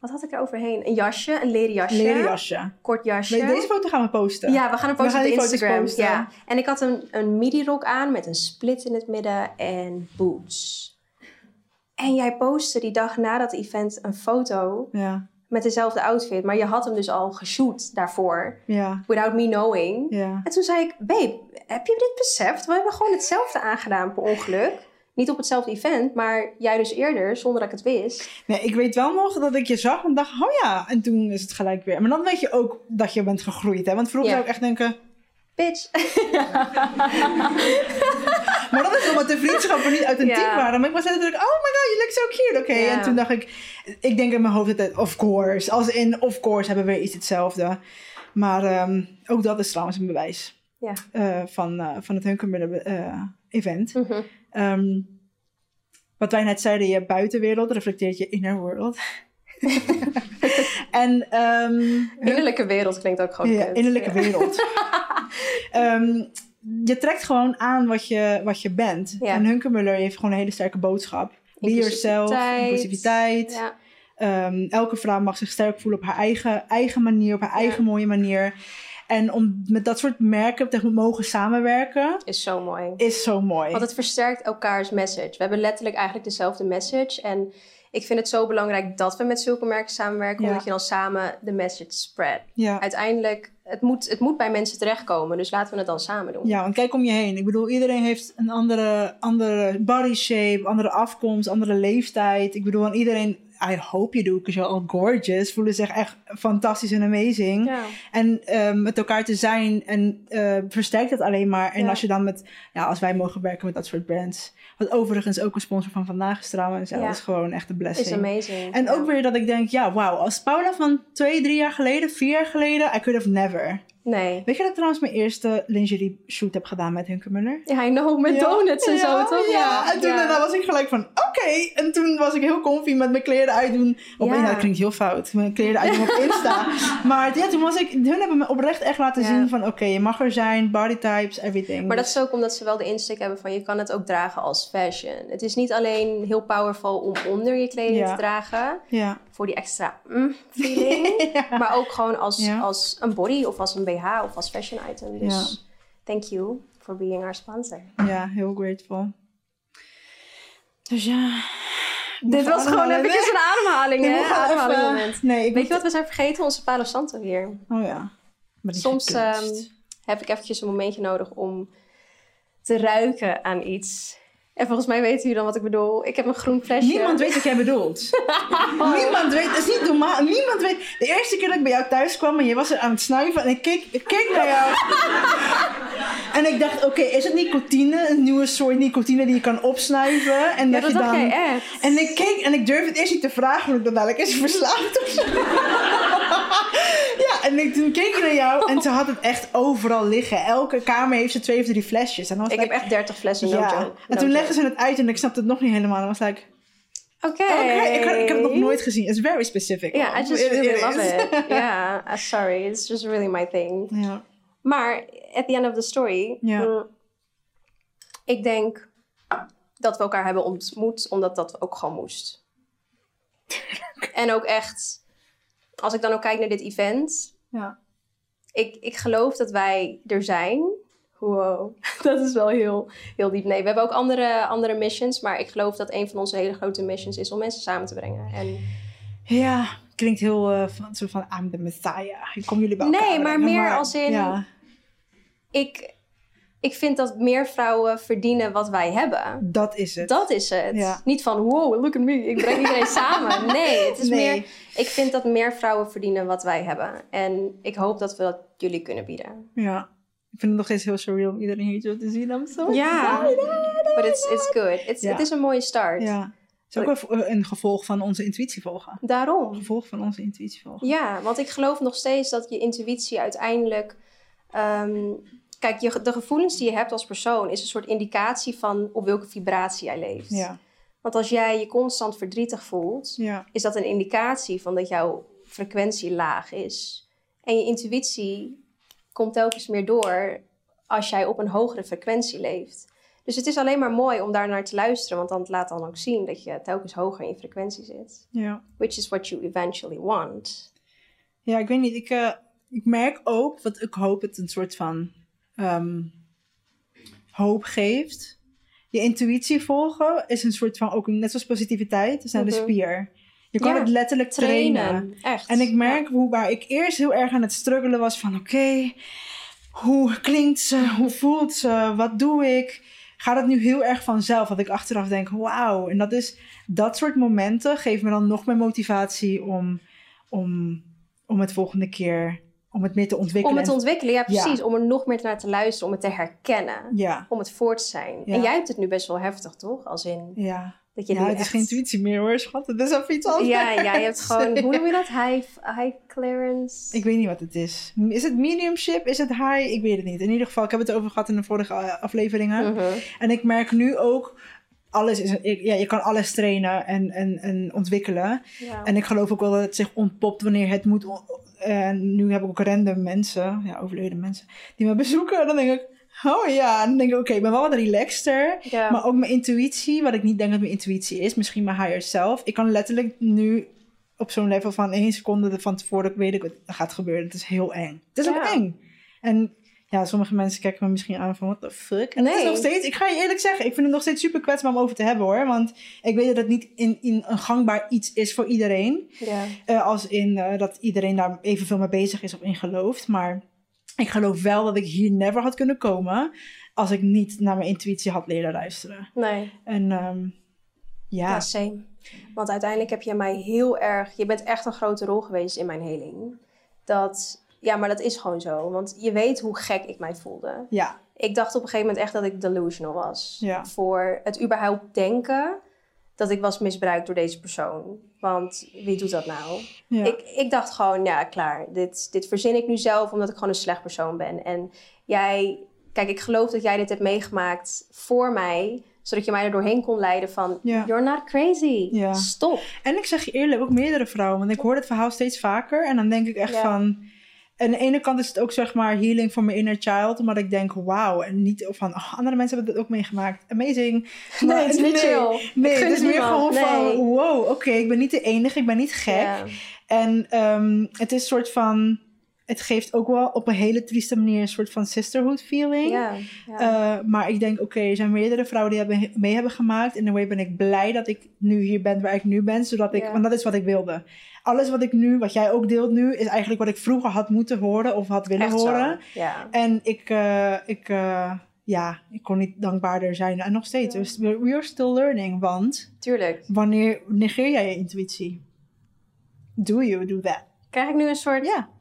wat had ik er overheen? Een jasje, een leren jasje. Leren jasje. Kort jasje. Nee, deze foto gaan we posten. Ja, we gaan We posten gaan op Instagram. posten. Ja. En ik had een, een midi-rok aan met een split in het midden en boots. En jij postte die dag na dat event een foto Ja, met dezelfde outfit. Maar je had hem dus al geshoot daarvoor. ja, Without me knowing. ja. En toen zei ik, babe, heb je dit beseft? We hebben gewoon hetzelfde aangedaan per ongeluk. Niet op hetzelfde event, maar jij dus eerder, zonder dat ik het wist. Nee, ik weet wel nog dat ik je zag en dacht, oh ja. En toen is het gelijk weer. Maar dan weet je ook dat je bent gegroeid, hè. Want vroeger Ja. zou ik echt denken... Bitch. Maar dat is omdat de vriendschappen niet authentiek Ja. waren. Maar ik was letterlijk, oh my god, you look so cute. Oké, Ja. en toen dacht ik, ik denk in mijn hoofd altijd, of course. Als in, of course, hebben we iets hetzelfde. Maar ehm, ook dat is trouwens een bewijs Ja. eh, van, eh, van het Hunkermudder eh event. Mhm. Ehm, wat wij net zeiden, je buitenwereld reflecteert je inner world. en ehm, Innerlijke wereld klinkt ook gewoon ja, kut. innerlijke Ja. wereld. Ehm, je trekt gewoon aan wat je, wat je bent. Ja. En Hunkermuller heeft gewoon een hele sterke boodschap. Be yourself, Inclusiviteit. Ja. Ehm, elke vrouw mag zich sterk voelen op haar eigen, eigen manier, op haar eigen mooie manier. En om met dat soort merken te mogen samenwerken, Is zo mooi. is zo mooi. Want het versterkt elkaars message. We hebben letterlijk eigenlijk dezelfde message. En ik vind het zo belangrijk dat we met zulke merken samenwerken. Omdat je dan samen de message spread. ja. Uiteindelijk, het moet, het moet bij mensen terechtkomen. Dus laten we het dan samen doen. ja, want kijk om je heen. Ik bedoel, iedereen heeft een andere, andere body shape, andere afkomst, andere leeftijd. Ik bedoel, en iedereen, I hope you do, because you're all gorgeous, voelen zich echt fantastisch en amazing. Ja. En ehm, met elkaar te zijn en eh, versterkt dat alleen maar. En Ja. als je dan met, ja, als wij mogen werken met dat soort brands. Wat overigens ook een sponsor van vandaag is trouwens. Ja, dat is gewoon echt een blessing. Is amazing. En ook weer dat ik denk, ja, wauw, als Paula van twee, drie jaar geleden, vier jaar geleden, I could have never. Nee. Weet je dat ik trouwens mijn eerste lingerie shoot heb gedaan met Hunkermuller? Ja, I know. Met Ja. donuts en Ja, zo, toch? Ja, en toen Ja. daarna was ik gelijk van, oké. En toen was ik heel comfy met mijn kleren uitdoen. Op, Ja. ja. dat klinkt heel fout. Mijn kleren uitdoen op Insta. maar ja, toen was ik, hun hebben me oprecht echt laten Ja. zien van, oké, je mag er zijn, body types, everything. Maar dat is ook omdat ze wel de insteek hebben van je kan het ook dragen als fashion. Het is niet alleen heel powerful om onder je kleding Ja. te dragen. Ja. Voor die extra mm, feeling. ja. Maar ook gewoon als, als een body of als een BH of als fashion item. Dus thank you for being our sponsor. ja, heel grateful. Dus ja. Dit was gewoon eventjes een ademhaling, hè? Ademhaling moment. Nee, ik Weet moet- je wat we zijn vergeten? Onze Palo Santo hier. Oh ja. Maar Soms ehm, heb ik eventjes een momentje nodig om te ruiken aan iets. En volgens mij weten jullie dan wat ik bedoel. Ik heb een groen flesje. Niemand weet wat jij bedoelt. Niemand weet, dat is niet normaal. Niemand weet. De eerste keer dat ik bij jou thuis kwam en je was er aan het snuiven en ik keek, ik keek naar jou. En ik dacht, oké, is het nicotine? Een nieuwe soort nicotine die je kan opsnuiven? En Ja, dat, dat je dan... jij echt. En ik keek en ik durfde het eerst niet te vragen, want ik dacht dadelijk, is verslaafd of zo? ja, en ik, toen keek ik naar jou en ze had het echt overal liggen. Elke kamer heeft ze twee of drie flesjes. En dan was Ik heb echt 30 flessen no ja. En toen legden ze het uit en ik snapte het nog niet helemaal. En was like, Oké. Oké, ik, ik heb het nog nooit gezien. It's very specific. Ja, I just really is. love it. Ja, uh, sorry. It's just really my thing. Ja. Maar at the end of the story, Ja. mm, ik denk dat we elkaar hebben ontmoet omdat dat ook gewoon moest. en ook echt, als ik dan ook kijk naar dit event, Ja. ik, ik geloof dat wij er zijn. Wow, dat is wel heel, heel diep. Nee, we hebben ook andere, andere missions, maar ik geloof dat een van onze hele grote missions is om mensen samen te brengen. En Ja, klinkt heel eh, van, zo van I'm the Messiah. Ik kom jullie bij elkaar Nee, maar brengen, meer als in- Ja, ik, ik vind dat meer vrouwen verdienen wat wij hebben. dat is het. Dat is het. Ja. Niet van, wow, look at me, ik breng iedereen samen. Nee, het is Nee. meer... Ik vind dat meer vrouwen verdienen wat wij hebben. En ik hoop dat we dat jullie kunnen bieden. Ja. Ik vind het nog steeds heel surreal om iedereen hier zo te zien. I'm so Ja, excited. but it's, it's good. It's, Ja. Het is een mooie start. Ja. Het is ook een, een gevolg van onze intuïtie volgen. Een Daarom. gevolg van onze intuïtie volgen. Ja, want ik geloof nog steeds dat je intuïtie uiteindelijk... ehm, kijk, je, de gevoelens die je hebt als persoon... is een soort indicatie van op welke vibratie jij leeft. Ja. Want als jij je constant verdrietig voelt... Ja. is dat een indicatie van dat jouw frequentie laag is. En je intuïtie komt telkens meer door als jij op een hogere frequentie leeft. Dus het is alleen maar mooi om daar naar te luisteren, want dan laat dan ook zien dat je telkens hoger in je frequentie zit. Ja. Which is what you eventually want. Ja, ik weet niet. Ik, eh, ik merk ook, wat ik hoop het een soort van ehm, hoop geeft. Je intuïtie volgen is een soort van, ook net zoals positiviteit, is naar de Mhm. spier. Je kan Ja, het letterlijk trainen. Trainen, echt. En ik merk hoe, waar ik eerst heel erg aan het struggelen was van, oké, hoe klinkt ze? Hoe voelt ze? Wat doe ik? Gaat het nu heel erg vanzelf? Dat ik achteraf denk, wauw. En dat is, dat soort momenten geven me dan nog meer motivatie om, om, om het volgende keer, om het meer te ontwikkelen. Om het te En- ontwikkelen, ja Ja. precies. Om er nog meer naar te luisteren, om het te herkennen. ja, Om het voor te zijn. Ja. En jij hebt het nu best wel heftig, toch? Als in ja. Dat je Ja, het is geen intuïtie meer hoor, schat. Het is even iets anders. Ja, ja, je hebt gewoon, hoe noem je dat? High, high clearance? Ik weet niet wat het is. Is het mediumship? Is het high? Ik weet het niet. In ieder geval, ik heb het erover gehad in de vorige eh, afleveringen. Mhm. En ik merk nu ook, alles is, ja, je kan alles trainen en, en, en ontwikkelen. Ja. En ik geloof ook wel dat het zich ontpopt wanneer het moet. En nu heb ik ook random mensen, ja, overleden mensen, die me bezoeken. En dan denk ik, oh ja. En dan denk ik, oké, ik ben wel wat relaxter. ja. Maar ook mijn intuïtie, wat ik niet denk dat mijn intuïtie is, misschien mijn higher self. Ik kan letterlijk nu op zo'n level van één seconde van tevoren weet ik wat er gaat gebeuren. Het is heel eng. Het is ook eng. En ja, sommige mensen kijken me misschien aan van, what the fuck? En het is nog steeds, ik ga je eerlijk zeggen, ik vind het nog steeds super kwetsbaar om over te hebben hoor. Want ik weet dat het niet in, in een gangbaar iets is voor iedereen. ja. Eh, als in eh, dat iedereen daar evenveel mee bezig is of in gelooft. Maar ik geloof wel dat ik hier never had kunnen komen als ik niet naar mijn intuïtie had leren luisteren. Nee, En ehm, ja, ja, same. Want uiteindelijk heb je mij heel erg... Je bent echt een grote rol geweest in mijn heling. Dat... Ja, maar dat is gewoon zo. Want je weet hoe gek ik mij voelde. ja, Ik dacht op een gegeven moment echt dat ik delusional was. Ja. Voor het überhaupt denken dat ik was misbruikt door deze persoon. Want wie doet dat nou? ja. Ik, ik dacht gewoon, ja, klaar. Dit, dit verzin ik nu zelf omdat ik gewoon een slecht persoon ben. En jij, kijk, ik geloof dat jij dit hebt meegemaakt voor mij, zodat je mij er doorheen kon leiden van, Ja. you're not crazy. Ja. Stop. En ik zeg je eerlijk, ook meerdere vrouwen. Want ik hoor het verhaal steeds vaker. En dan denk ik echt van... Aan de ene kant is het ook zeg maar healing voor mijn inner child. Omdat ik denk, wauw. En niet van, oh, andere mensen hebben dit ook meegemaakt. Amazing. Nee, het is niet chill. Nee, gun het is meer gewoon van, wow, oké. ik ben niet de enige. Ik ben niet gek. Ja. En ehm, het is een soort van... Het geeft ook wel op een hele trieste manier een soort van sisterhood feeling. Ja. ja. Uh, maar ik denk, oké, er zijn meerdere vrouwen die hebben, mee hebben gemaakt. In een way ben ik blij dat ik nu hier ben waar ik nu ben. Zodat ik, Ja. want dat is wat ik wilde. Alles wat ik nu, wat jij ook deelt nu, is eigenlijk wat ik vroeger had moeten horen of had willen Echt horen. En ik, eh, ik, eh, ja, ik kon niet dankbaarder zijn. En nog steeds. Dus we are still learning. Want Tuurlijk. wanneer negeer jij je intuïtie? Do you do that? Krijg ik nu een soort... Ja, Eh,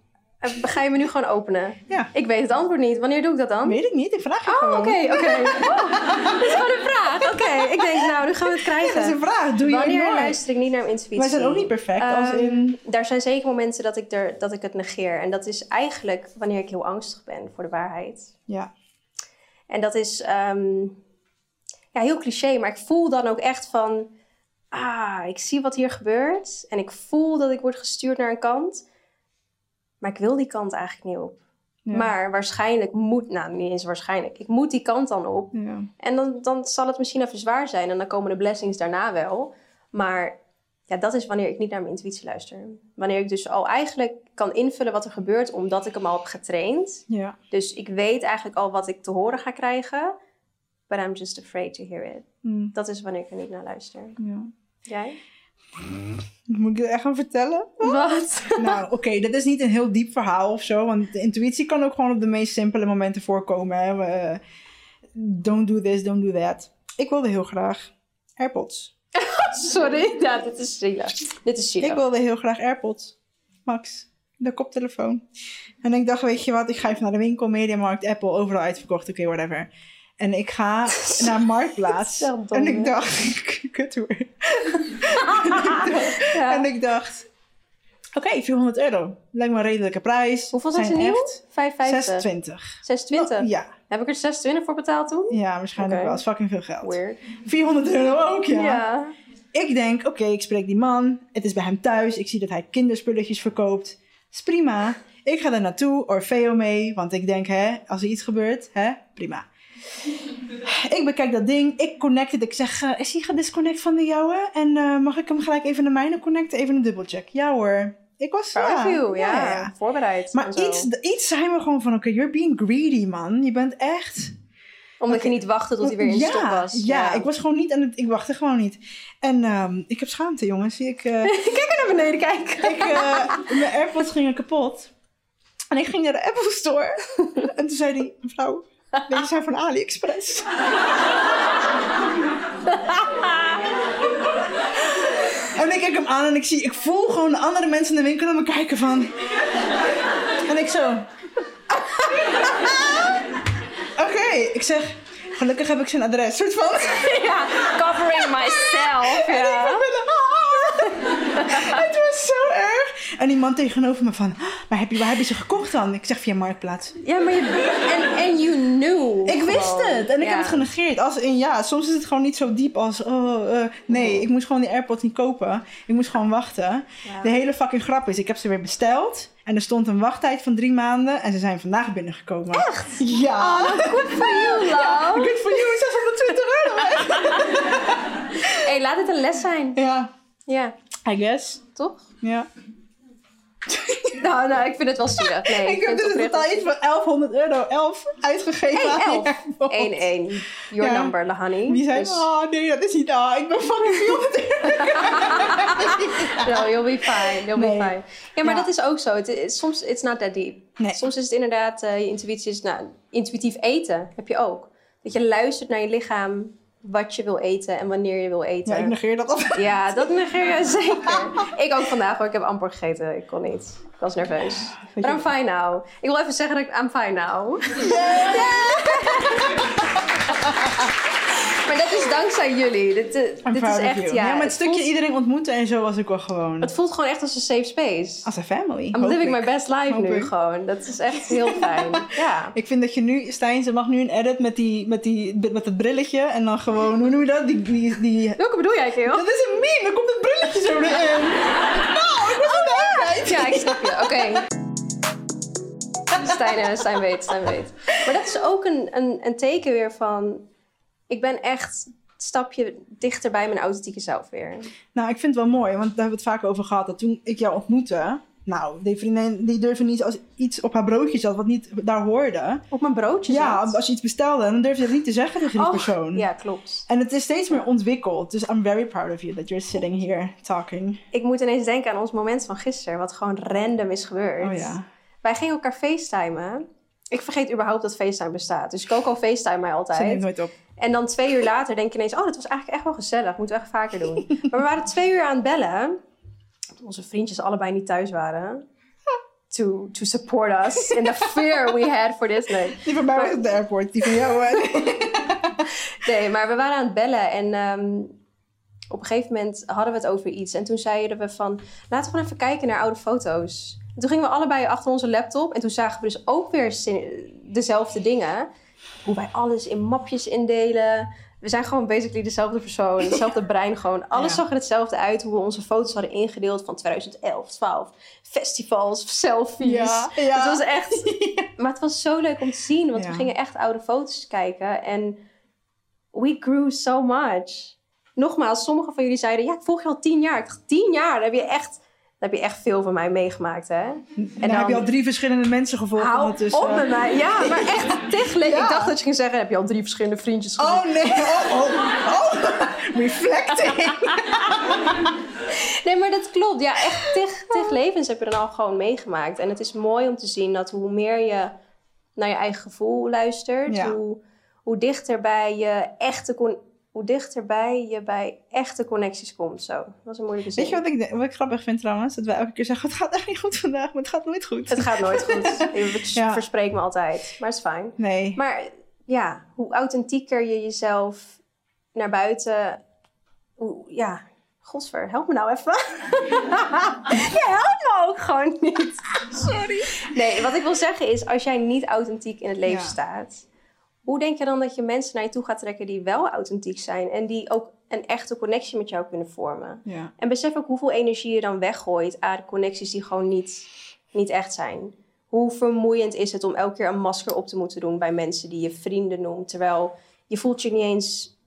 Ga je me nu gewoon openen? ja. Ik weet het antwoord niet. Wanneer doe ik dat dan? Weet ik niet. Ik vraag je Oh, gewoon. oké, oké. Oh, dat is gewoon een vraag. Oké, ik denk, nou, nu gaan we het krijgen. Dat is een vraag. Doe je Wanneer luister ik niet naar mijn intuïtie? Wij zijn ook niet perfect. als Ehm, in... Daar zijn zeker momenten dat ik, er, dat ik het negeer. En dat is eigenlijk wanneer ik heel angstig ben voor de waarheid. Ja. En dat is ehm, ja, heel cliché, maar ik voel dan ook echt van... ah, ik zie wat hier gebeurt en ik voel dat ik word gestuurd naar een kant. Maar ik wil die kant eigenlijk niet op. Ja. Maar waarschijnlijk moet, nou niet eens waarschijnlijk, ik moet die kant dan op. Ja. En dan, dan zal het misschien even zwaar zijn en dan komen de blessings daarna wel. Maar ja, dat is wanneer ik niet naar mijn intuïtie luister. Wanneer ik dus al eigenlijk kan invullen wat er gebeurt omdat ik hem al heb getraind. Ja. Dus ik weet eigenlijk al wat ik te horen ga krijgen. But I'm just afraid to hear it. Hm, Dat is wanneer ik er niet naar luister. ja. Jij? Moet ik het echt gaan vertellen? Wat? nou, oké, dat is niet een heel diep verhaal of zo. Want de intuïtie kan ook gewoon op de meest simpele momenten voorkomen. Hè. We- don't do this, don't do that. Ik wilde heel graag AirPods. Sorry. Ja, dit is zielig. Dit is Ik zielig. wilde heel graag AirPods. Max, de koptelefoon. En ik dacht, weet je wat, ik ga even naar de winkel, Mediamarkt, Apple, overal uitverkocht, oké, whatever. En ik ga naar Marktplaats. En ik dacht, kut hoor. Ja. En ik dacht, oké, 400 euro. Lijkt me een redelijke prijs. Hoeveel zijn ze nieuw? Echt 5,50. 26. 26. Ja, Heb ik er 26 voor betaald toen? ja, waarschijnlijk wel. Dat is fucking veel geld. Weird. 400 euro ook, ja. Ja. Ik denk, oké, ik spreek die man. Het is bij hem thuis. Ik zie dat hij kinderspulletjes verkoopt. Is prima. Ik ga er naartoe, Orfeo mee. Want ik denk, hè, als er iets gebeurt, hè, prima. Ik bekijk dat ding. Ik connect het. Ik zeg, eh, is hij gedisconnect van de jouwe? En eh, mag ik hem gelijk even naar mijne connecten? Even een dubbelcheck. Ja hoor. Ik was, ja, you. Ja, ja, ja. Voorbereid. Maar iets, iets zijn we gewoon van, oké, you're being greedy, man. Je bent echt... Omdat je niet wachtte tot hij weer in ja, stop was. Ja, ik was gewoon niet aan het... Ik wachtte gewoon niet. En ehm, ik heb schaamte, jongens. Ik, eh, Kijk naar beneden kijken. ik, mijn AirPods gingen kapot. En ik ging naar de Apple Store. En toen zei hij, mevrouw, deze zijn van AliExpress. en ik kijk hem aan en ik zie, ik voel gewoon de andere mensen in de winkel naar me kijken van... En ik zo... Oké, ik zeg, gelukkig heb ik zijn adres. Soort van... Ja, covering myself. Ja. Het was zo erg. En die man tegenover me van, maar heb je, waar heb je ze gekocht dan? Ik zeg via Marktplaats. Ja, maar je... En, you knew. Ik wist het en ik Ja. heb het genegeerd. Als in ja, soms is het gewoon niet zo diep als. Oh, eh, nee, ik moest gewoon die AirPods niet kopen. Ik moest gewoon wachten. Ja. De hele fucking grap is, ik heb ze weer besteld. En er stond een wachttijd van drie maanden. En ze zijn vandaag binnengekomen. Echt? Ja. Good for you, love. Good for you, 620 euro. hey, laat het een les zijn. ja, Ja, I guess. toch? Ja. Nou, nou, ik vind het wel zielig. Nee, ik heb dus in totaal iets van 1100 euro, 11 uitgegeven. Hey, aan die elf. AirPods. 1-1. Your Ja. number, Lahani. Die zei, Dus, oh nee, dat is niet Ik ben fucking 400 euro. no, you'll be fine. You'll Nee. be fine. Ja, maar Ja. dat is ook zo. Het, is- soms, it's not that deep. Nee. Soms is het inderdaad, eh, je intuïtie is, nou, intuïtief eten heb je ook. Dat je luistert naar je lichaam, wat je wil eten en wanneer je wil eten. Ja, ik negeer dat al. Ja, dat negeer je zeker. ik ook vandaag hoor. Ik heb amper gegeten. Ik kon niet. Ik was nerveus. But I'm fine now. Ik wil even zeggen dat ik I'm fine now. maar dat is dankzij jullie. Dit, eh, dit is echt, ja. maar het het stukje voelt, iedereen ontmoeten en zo was ik wel gewoon. het voelt gewoon echt als een safe space. Als een family. I'm living ik. my best life Hoop nu ik. gewoon. Dat is echt heel fijn. ja. Ik vind dat je nu, Stijn, ze mag nu een edit met, die, met, die, met het brilletje. En dan gewoon, hoe noem je dat? Die, die, die... Welke bedoel jij, Keel? Dat is een meme, dan komt het brilletje zo erin. nou, ik was oh, Ja, ik snap je. Oké. Stijn, eh, Stijn weet, Stijn weet. Maar dat is ook een, een, een teken weer van... Ik ben echt een stapje dichter bij mijn authentieke zelf weer. Nou, ik vind het wel mooi, want daar hebben we het vaak over gehad. Dat toen ik jou ontmoette, nou, die vriendin die durfde niet als iets op haar broodje zat wat niet daar hoorde. Op mijn broodje Ja, zat. als je iets bestelde, dan durfde je het niet te zeggen tegen die persoon. Ja, klopt. En het is steeds meer ontwikkeld. Dus I'm very proud of you that you're sitting here talking. Ik moet ineens denken aan ons moment van gisteren, wat gewoon random is gebeurd. Oh ja. Wij gingen elkaar facetimen. Ik vergeet überhaupt dat FaceTime bestaat. Dus Coco facetime mij Ze neemt altijd. nooit op. En dan twee uur later denk je ineens... oh, dat was eigenlijk echt wel gezellig. Moeten we echt vaker doen. maar we waren twee uur aan het bellen. Onze vriendjes allebei niet thuis waren. To, to support us in the fear we had for this. Nee. Die van mij was op de airport, die van jou. Nee, maar we waren aan het bellen en ehm, op een gegeven moment hadden we het over iets. En toen zeiden we van, laten we gewoon even kijken naar oude foto's. En toen gingen we allebei achter onze laptop en toen zagen we dus ook weer dezelfde dingen. Hoe wij alles in mapjes indelen. we zijn gewoon basically dezelfde persoon, hetzelfde brein gewoon. Alles Ja. zag er hetzelfde uit, hoe we onze foto's hadden ingedeeld van 2011, 12. Festivals, selfies. Het was echt... Maar het was zo leuk om te zien, want Ja. we gingen echt oude foto's kijken. En we grew so much. Nogmaals, sommige van jullie zeiden, ja, ik volg je al tien jaar. Ik dacht, tien jaar? Dan heb je echt, dan heb je echt veel van mij meegemaakt, hè? En dan, dan- heb je al drie verschillende mensen gevolgd Hou op met mij. Ja, maar echt tegen Ja. Ik dacht dat je ging zeggen, heb je al drie verschillende vriendjes gezien? Oh nee, oh, oh, oh. Reflecting. Nee, maar dat klopt. Ja, echt tig, tig levens heb je dan al gewoon meegemaakt. En het is mooi om te zien dat hoe meer je naar je eigen gevoel luistert, Ja. hoe, hoe dichterbij je echte hoe dichterbij je bij echte connecties komt. Zo, dat was een moeilijke zin. Weet je wat ik, denk- wat ik grappig vind trouwens? Dat wij elke keer zeggen, het gaat echt niet goed vandaag, maar het gaat nooit goed. Het gaat nooit goed. Ik Ja. verspreek me altijd, maar het is fijn. Nee. Maar ja, hoe authentieker je jezelf naar buiten... Hoe, ja, godsver, help me nou even. ja, help me ook gewoon niet. Sorry. Nee, wat ik wil zeggen is, als jij niet authentiek in het leven Ja. staat... hoe denk je dan dat je mensen naar je toe gaat trekken die wel authentiek zijn... en die ook een echte connectie met jou kunnen vormen? Ja. En besef ook hoeveel energie je dan weggooit aan connecties die gewoon niet, niet echt zijn. Hoe vermoeiend is het om elke keer een masker op te moeten doen bij mensen die je vrienden noemt, terwijl je voelt je niet eens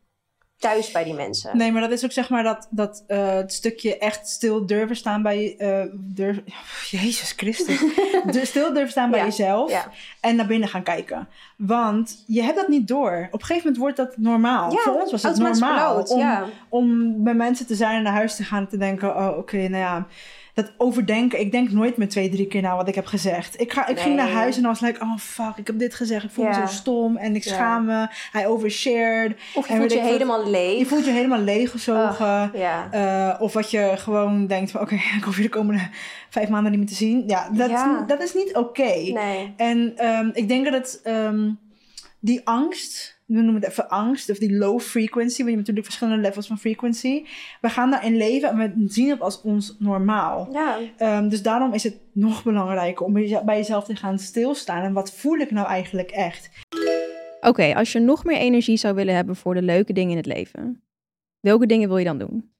thuis bij die mensen. Nee, maar dat is ook zeg maar dat, dat eh, het stukje echt stil durven staan bij... durf, Jezus Christus. Stil durven staan bij Ja. jezelf Ja. en naar binnen gaan kijken. Want je hebt dat niet door. Op een gegeven moment wordt dat normaal. Ja, Voor ons was het normaal om, om bij mensen te zijn en naar huis te gaan en te denken... Oh, oké, nou ja... Dat overdenken, ik denk nooit meer twee, drie keer na wat ik heb gezegd. Ik, ga, ik ging naar huis en dan was like, oh fuck, ik heb dit gezegd. Ik voel me zo stom en ik Ja. schaam me. Hij overshared. Of je En voelt je wat- helemaal leeg. Je voelt je helemaal leeggezogen. Ja. Eh, of wat je gewoon denkt van, oké, ik hoef je de komende vijf maanden niet meer te zien. Ja, dat, Ja. dat is niet oké. Nee. En ehm, ik denk dat ehm, die angst, we noemen het even angst, of die low frequency, want je hebt natuurlijk verschillende levels van frequency. We gaan daarin leven en we zien het als ons normaal. Ja. Ehm, dus daarom is het nog belangrijker om bij jeze- bij jezelf te gaan stilstaan. En wat voel ik nou eigenlijk echt? Oké, als je nog meer energie zou willen hebben voor de leuke dingen in het leven, welke dingen wil je dan doen?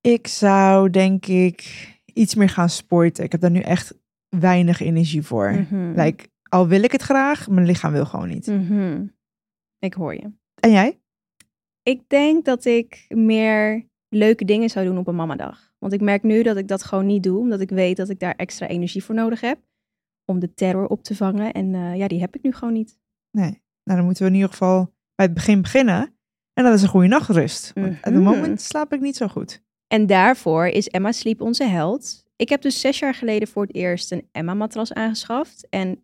Ik zou denk ik iets meer gaan sporten. Ik heb daar nu echt weinig energie voor. Mhm. Like, al wil ik het graag, mijn lichaam wil gewoon niet. Mhm. Ik hoor je. En jij? Ik denk dat ik meer leuke dingen zou doen op een mamadag. Want ik merk nu dat ik dat gewoon niet doe, omdat ik weet dat ik daar extra energie voor nodig heb. Om de terror op te vangen. En eh, ja, die heb ik nu gewoon niet. Nee. Nou, dan moeten we in ieder geval bij het begin beginnen. En dat is een goede nachtrust. Want op het Mhm. moment slaap ik niet zo goed. En daarvoor is Emma Sleep onze held. Ik heb dus zes jaar geleden voor het eerst een Emma-matras aangeschaft. En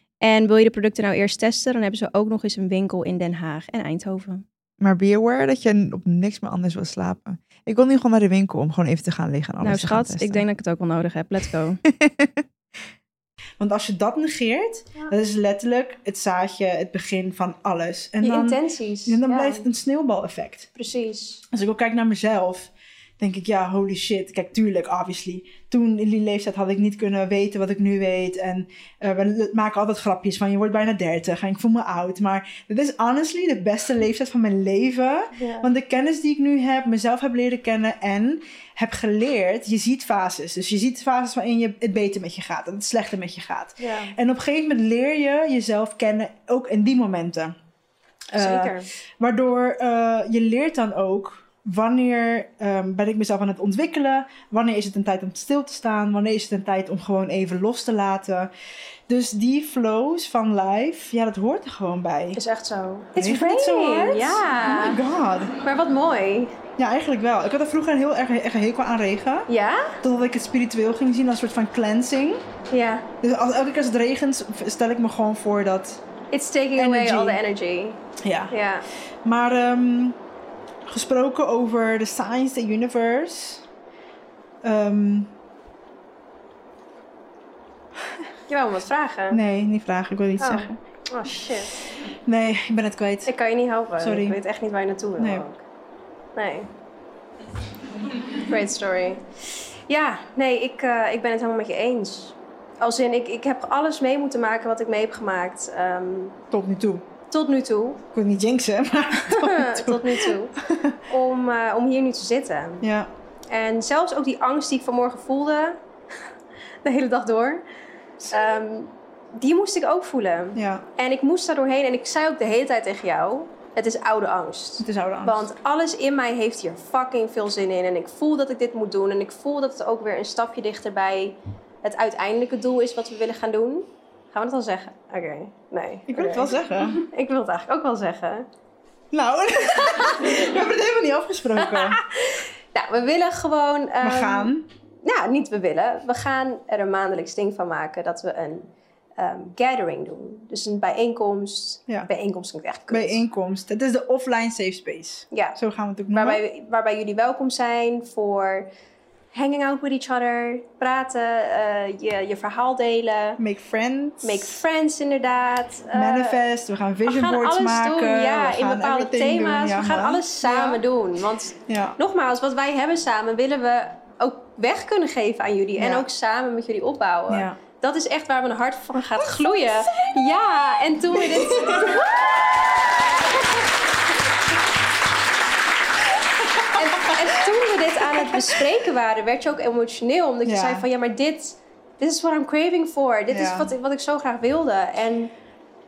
En wil je de producten nou eerst testen, dan hebben ze ook nog eens een winkel in Den Haag en Eindhoven. Maar be aware dat je op niks meer anders wil slapen. Ik wil nu gewoon naar de winkel om gewoon even te gaan liggen en alles nou te gaan schat, testen. ik denk dat ik het ook wel nodig heb. Let's go. Want als je dat negeert, Ja. dat is letterlijk het zaadje, het begin van alles. En Je dan, intenties. en dan ja. blijft het een sneeuwbaleffect. Precies. Als ik ook kijk naar mezelf, denk ik, ja, holy shit. Kijk, tuurlijk, obviously. Toen in die leeftijd had ik niet kunnen weten wat ik nu weet. En eh, we maken altijd grapjes van, je wordt bijna 30 en ik voel me oud. Maar dit is honestly de beste leeftijd van mijn leven. Want de kennis die ik nu heb, mezelf heb leren kennen en heb geleerd, je ziet fases. Dus je ziet fases waarin je het beter met je gaat en het slechter met je gaat. En op een gegeven moment leer je jezelf kennen, ook in die momenten. Eh, Zeker. Waardoor eh, je leert dan ook wanneer ehm, ben ik mezelf aan het ontwikkelen, wanneer is het een tijd om stil te staan, wanneer is het een tijd om gewoon even los te laten. Dus die flows van life, ja, dat hoort er gewoon bij. Is echt zo. Je het zo hard? Ja. Oh my god. Maar wat mooi. Ja, eigenlijk wel. Ik had er vroeger een heel erg, erg hekel aan regen. Ja? Totdat ik het spiritueel ging zien als een soort van cleansing. Ja. Dus als, elke keer als het regent, stel ik me gewoon voor dat... It's taking away all the energy. Ja. Ja. Maar ehm, gesproken over de science, the universe. Ehm, Je wou me wat vragen? nee, niet vragen. Ik wil iets Oh. zeggen. Oh shit. Nee, ik ben het kwijt. Ik kan je niet helpen. Sorry. Ik weet echt niet waar je naartoe wil. Nee. ook. Nee. Great story. Ja, nee, ik, eh, ik ben het helemaal met je eens. Als in, ik, ik heb alles mee moeten maken wat ik mee heb gemaakt. ehm, Tot nu toe. Tot nu toe. Ik wil niet jinxen, maar tot nu toe. tot nu toe. Om, eh, om hier nu te zitten. Ja, En zelfs ook die angst die ik vanmorgen voelde, de hele dag door, ehm, die moest ik ook voelen. ja. En ik moest daar doorheen en ik zei ook de hele tijd tegen jou, het is oude angst. Het is oude angst. Want alles in mij heeft hier fucking veel zin in. En ik voel dat ik dit moet doen. En ik voel dat het ook weer een stapje dichter bij het uiteindelijke doel is wat we willen gaan doen. Gaan we dat al zeggen? Oké, nee. Ik wil het wel zeggen. Ik wil het eigenlijk ook wel zeggen. Nou, we hebben het helemaal niet afgesproken. Nou, we willen gewoon... We ehm, gaan. Nou, niet we willen. We gaan er een maandelijks ding van maken dat we een ehm, gathering doen. Dus een bijeenkomst. Ja. Bijeenkomst klinkt echt kut. Bijeenkomst. Het is de offline safe space. Ja, Zo gaan we het ook noemen. waarbij, waarbij jullie welkom zijn voor hanging out with each other, praten, eh, je, je verhaal delen, Make friends. make friends inderdaad. eh, Manifest. We gaan we vision gaan boards alles maken. doen, ja, we in gaan bepaalde thema's. doen. Ja, we gaan man. alles samen Ja. doen. Want Ja. nogmaals, wat wij hebben samen willen we ook weg kunnen geven aan jullie. En ook samen met jullie opbouwen. Dat is echt waar mijn hart van gaat gloeien. Ja, en toen we dit... en, en toen we dit aan het bespreken waren, werd je ook emotioneel. Omdat je Ja. zei van, ja, maar dit... Dit is what I'm craving for. Dit is wat, ik- wat ik zo graag wilde. En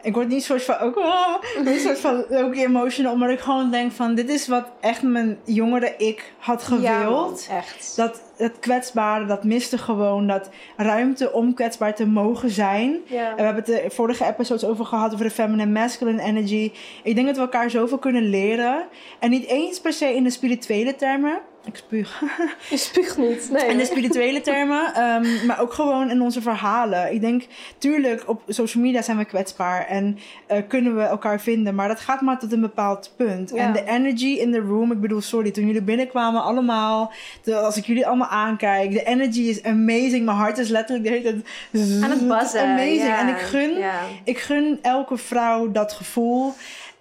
Ik word niet soort van ook, oh, een soort van ook emotional, omdat ik gewoon denk van dit is wat echt mijn jongere ik had ja, gewild. man, echt. dat het kwetsbare, dat miste gewoon, dat ruimte om kwetsbaar te mogen zijn. ja. En we hebben het de vorige episodes over gehad, over de feminine masculine energy. Ik denk dat we elkaar zoveel kunnen leren. En niet eens per se in de spirituele termen. Ik spuug. Je spuugt niet. Nee. In de spirituele termen, ehm, maar ook gewoon in onze verhalen. Ik denk, tuurlijk, op social media zijn we kwetsbaar en eh, kunnen we elkaar vinden, maar dat gaat maar tot een bepaald punt. Ja. En de energy in the room, ik bedoel, sorry, toen jullie binnenkwamen allemaal, de- als ik jullie allemaal aankijk, de energy is amazing. Mijn hart is letterlijk de hele tijd aan het. Amazing. ja. En ik gun, Ja. ik gun elke vrouw dat gevoel.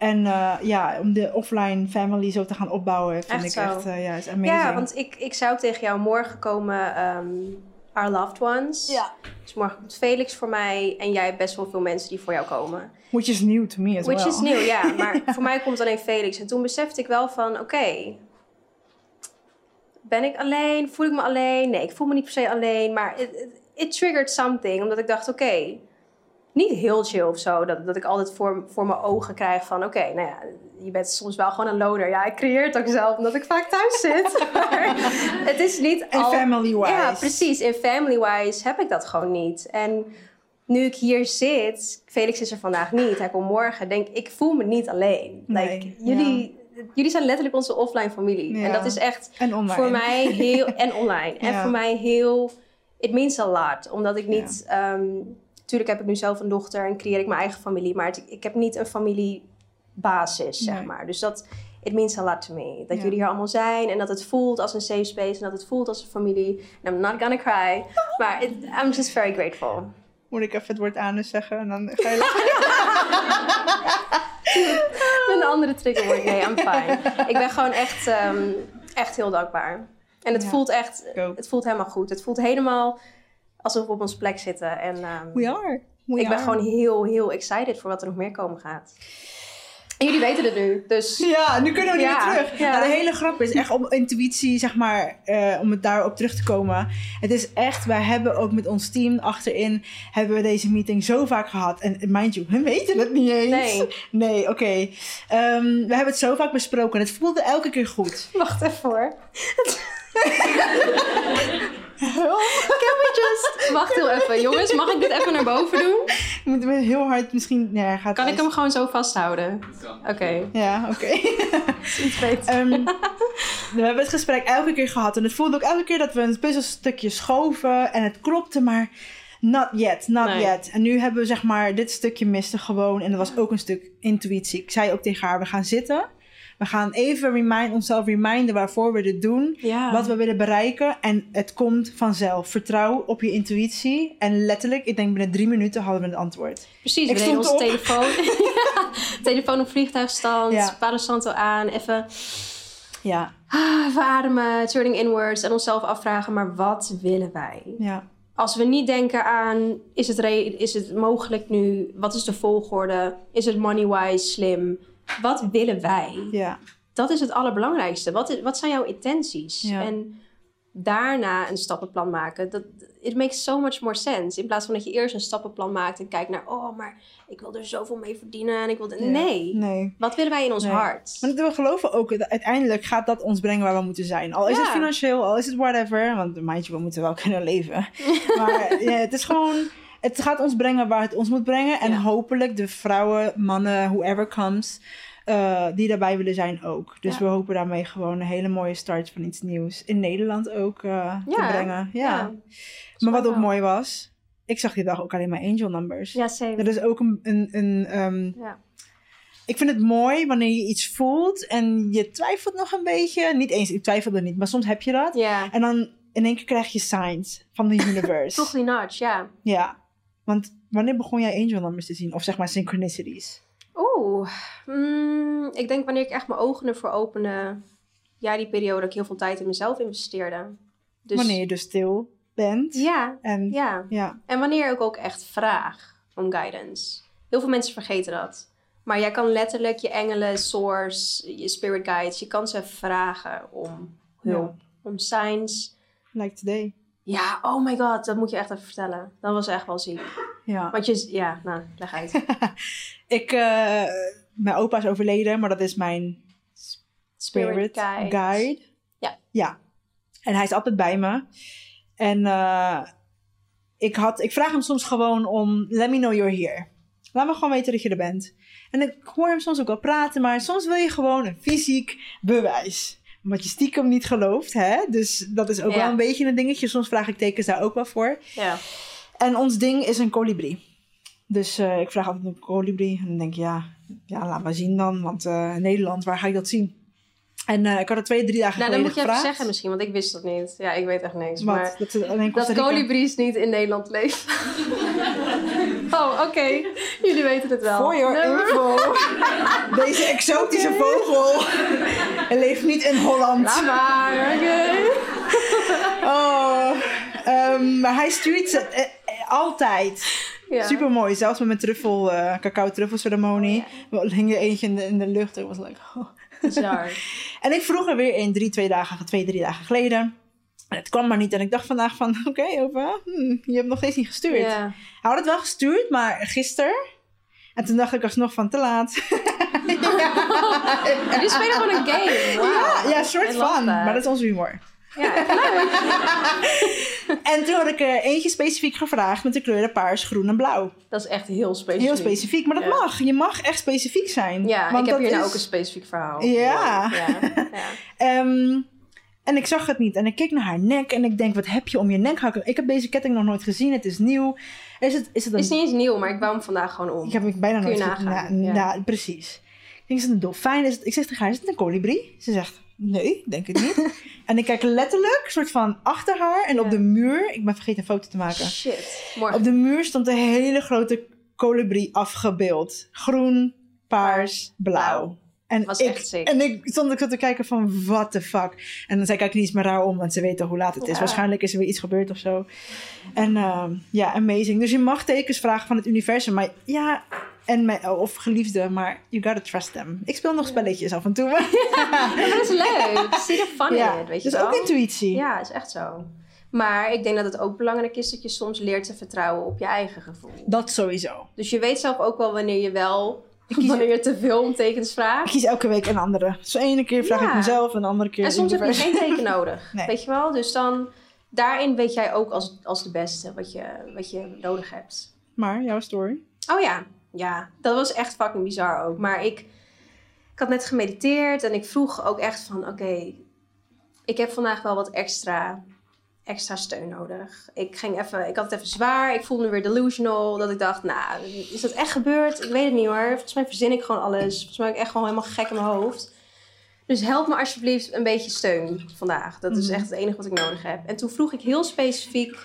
En eh, ja, om de offline family zo te gaan opbouwen, vind Echt ik zo. echt, eh, ja, is amazing. Ja, want ik, ik zou tegen jou morgen komen, ehm, Our Loved Ones. Ja. Dus morgen komt Felix voor mij en jij hebt best wel veel mensen die voor jou komen. Which is new to me as Which well. is nieuw, ja. Maar voor mij komt alleen Felix. En toen besefte ik wel van, oké, ben ik alleen? Voel ik me alleen? Nee, ik voel me niet per se alleen. Maar it, it, it triggered something. Omdat ik dacht, oké, niet heel chill of zo. Dat, dat ik altijd voor, voor mijn ogen krijg van, oké, nou ja, je bent soms wel gewoon een loner. Ja, ik creëer het ook zelf, omdat ik vaak thuis zit. maar het is niet En al... family-wise. Ja, precies. In family-wise heb ik dat gewoon niet. En nu ik hier zit, Felix is er vandaag niet, hij komt morgen, denk ik, ik voel me niet alleen. Nee, like, jullie, jullie zijn letterlijk onze offline familie. Ja. En dat is echt voor mij heel, en online. En voor mij heel, it means a lot. Omdat ik niet, ehm, natuurlijk heb ik nu zelf een dochter en creëer ik mijn eigen familie, maar het- ik heb niet een familiebasis, zeg Nee. maar. Dus dat, it means a lot to me. Dat Ja. jullie hier allemaal zijn en dat het voelt als een safe space en dat het voelt als een familie. And I'm not gonna cry, maar it- I'm just very grateful. Moet ik even het woord anus zeggen en dan ga je lachen. Een andere triggerwoord, nee, I'm fine. Ik ben gewoon echt, ehm, echt heel dankbaar. En het Ja. voelt echt, het voelt helemaal goed. Het voelt helemaal alsof we op onze plek zitten. En ehm, We are. We ik ben are. gewoon heel, heel excited voor wat er nog meer komen gaat. En jullie weten het nu, dus... Ja, nu kunnen we niet Ja, meer terug. ja. Nou, de hele grap is echt om intuïtie, zeg maar, eh, om het daarop terug te komen. Het is echt, wij hebben ook met ons team achterin, hebben we deze meeting zo vaak gehad. En mind you, we weten het niet eens. Nee. Nee, oké. Ehm, we hebben het zo vaak besproken. Het voelde elke keer goed. Wacht even hoor. Can we just... Wacht heel even. Jongens, mag ik dit even naar boven doen? Moeten we heel hard misschien... Nee, hij gaat Kan ik hem gewoon zo vasthouden? Oké, Ja, oké. iets beter. Ehm, we hebben het gesprek elke keer gehad. En het voelde ook elke keer dat we een puzzelstukje schoven. En het klopte, maar not yet, not Nee. yet. En nu hebben we zeg maar, dit stukje miste gewoon. En dat was ook een stuk intuïtie. Ik zei ook tegen haar, we gaan zitten. We gaan even remind, onszelf reminden waarvoor we dit doen. Ja. Wat we willen bereiken. En het komt vanzelf. Vertrouw op je intuïtie. En letterlijk, ik denk binnen drie minuten hadden we het antwoord. Precies, Ik we deden onze op. telefoon. telefoon op vliegtuigstand, Ja. Palo Santo aan, even, Ja, ah, ademen, turning inwards en onszelf afvragen, maar wat willen wij? ja, Als we niet denken aan, is het, is het mogelijk nu? Wat is de volgorde? Is het money-wise slim? Wat willen wij? ja. Dat is het allerbelangrijkste. Wat, is, wat zijn jouw intenties? Ja. En daarna een stappenplan maken. Dat, it makes so much more sense. In plaats van dat je eerst een stappenplan maakt en kijkt naar... oh, maar ik wil er zoveel mee verdienen en ik wil... Ja. Nee. Nee. Wat willen wij in ons Nee. hart? Want we geloven ook, dat uiteindelijk gaat dat ons brengen waar we moeten zijn. Al is Ja. het financieel, al is het whatever. Want mindje, we moeten wel kunnen leven. maar ja, het is gewoon, het gaat ons brengen waar het ons moet brengen. En Ja. hopelijk de vrouwen, mannen, whoever comes, eh, die daarbij willen zijn ook. Dus Ja. we hopen daarmee gewoon een hele mooie start van iets nieuws. In Nederland ook eh, te brengen. Ja. Ja. Maar wat ook mooi was, ik zag die dag ook alleen maar angel numbers. Ja, same. Dat is ook een, een, een ehm, Ja. ik vind het mooi wanneer je iets voelt en je twijfelt nog een beetje. Niet eens, ik twijfelde niet, maar soms heb je dat. Ja. En dan in één keer krijg je signs van de universe. Toch die nudge, ja. Ja. Want wanneer begon jij angel numbers te zien? Of zeg maar synchronicities? Oeh. Mm, ik denk wanneer ik echt mijn ogen ervoor opende... Ja, die periode dat ik heel veel tijd in mezelf investeerde. Dus, Wanneer je dus stil bent. Ja, En ja. ja. En wanneer ik ook echt vraag om guidance. Heel veel mensen vergeten dat. Maar jij kan letterlijk je engelen, source, je spirit guides, je kan ze vragen om hulp, om signs. like today. Ja, oh my god, dat moet je echt even vertellen. Dat was echt wel ziek. Ja. Want je, ja, nou, leg uit. Ik, eh, mijn opa is overleden, maar dat is mijn spirit, guide. guide. Ja. Ja. En hij is altijd bij me. En eh, ik, had, ik vraag hem soms gewoon om, let me know you're here. Laat me gewoon weten dat je er bent. En ik hoor hem soms ook wel praten, maar soms wil je gewoon een fysiek bewijs. Omdat je stiekem niet gelooft, hè? Dus dat is ook Ja. wel een beetje een dingetje. Soms vraag ik tekens daar ook wel voor. Ja. En ons ding is een kolibrie. Dus eh, ik vraag altijd een kolibrie. En dan denk ik, ja, ja laat maar zien dan. Want eh, Nederland, waar ga ik dat zien? En eh, ik had het twee, drie dagen Nou, dat geleden moet je even gevraagd. zeggen misschien, want ik wist dat niet. Ja, ik weet echt niks. Wat? Maar Dat, dat kolibries niet in Nederland leven. oh, oké. Jullie weten het wel. Voor your info. Deze exotische vogel. Hij leeft niet in Holland. Laat maar, oké. Oh. Ehm, maar hij stuurt ze eh, eh, altijd. Ja. Super mooi. Zelfs met mijn truffel, eh cacao truffelceremonie. Er hing er eentje in de, in de lucht. Ik was like, oh. Bizar. En ik vroeg er weer in drie, twee dagen, twee, drie dagen geleden. Het kwam maar niet. En ik dacht vandaag van, oké opa, hm, je hebt nog steeds niet gestuurd. Ja. Hij had het wel gestuurd, maar gisteren. En toen dacht ik alsnog van te laat. Jullie spelen gewoon een game. Wow. Ja, ja, soort van. Maar dat is onze humor. Ja. En toen had ik er eentje specifiek gevraagd met de kleuren paars, groen en blauw. Dat is echt heel specifiek. Heel specifiek, maar dat Ja. mag. Je mag echt specifiek zijn. Ja, Want ik heb hier nou ook een specifiek verhaal. Ja. Ja. ja. En ik zag het niet. En ik keek naar haar nek en ik denk, wat heb je om je nek? Ik heb deze ketting nog nooit gezien. Het is nieuw. Is het, is het een... Is niet eens nieuw, maar ik wou hem vandaag gewoon om. Ik heb hem bijna Kun nooit nagaan, Ja, ja. ja, precies. Ik denk, is het een dolfijn? Is het... Ik zeg tegen haar, is het een kolibrie? Ze zegt, nee, ik denk het niet. en ik kijk letterlijk, soort van achter haar. En op de muur, ik ben vergeten een foto te maken. Shit. Morgen. Op de muur stond een hele grote kolibrie afgebeeld. Groen, paars, blauw. En Was ik, echt sick. En ik stond ik zat te kijken van, what the fuck. En dan zei ik niet eens meer raar om, want ze weten hoe laat het is. Waarschijnlijk is er weer iets gebeurd of zo. En ehm, ja, amazing. Dus je mag tekens vragen van het universum. Maar ja, en mijn, of geliefde, maar you gotta trust them. Ik speel nog spelletjes af en toe. Ja, dat is leuk. Zie er fun ja, in weet je dus wel? ook intuïtie. Ja, is echt zo. Maar ik denk dat het ook belangrijk is dat je soms leert te vertrouwen op je eigen gevoel. Dat sowieso. Dus je weet zelf ook wel wanneer je wel, kies- wanneer te veel om tekens Ik vraagt. kies elke week een andere. Zo ene keer vraag Ja. ik mezelf en de andere keer En soms heb je geen teken nodig. Nee. Weet je wel? Dus dan, daarin weet jij ook als, als de beste wat je, wat je nodig hebt. Maar, jouw story. Oh ja, ja. Dat was echt fucking bizar ook. Maar ik, ik had net gemediteerd en ik vroeg ook echt van... Oké, ik heb vandaag wel wat extra, extra steun nodig. Ik, ging even, ik had het even zwaar. Ik voelde me weer delusional. Dat ik dacht, nou, is dat echt gebeurd? Ik weet het niet hoor. Volgens mij verzin ik gewoon alles. Volgens mij ben ik echt gewoon helemaal gek in mijn hoofd. Dus help me alsjeblieft een beetje steun vandaag. Dat is Mhm. echt het enige wat ik nodig heb. En toen vroeg ik heel specifiek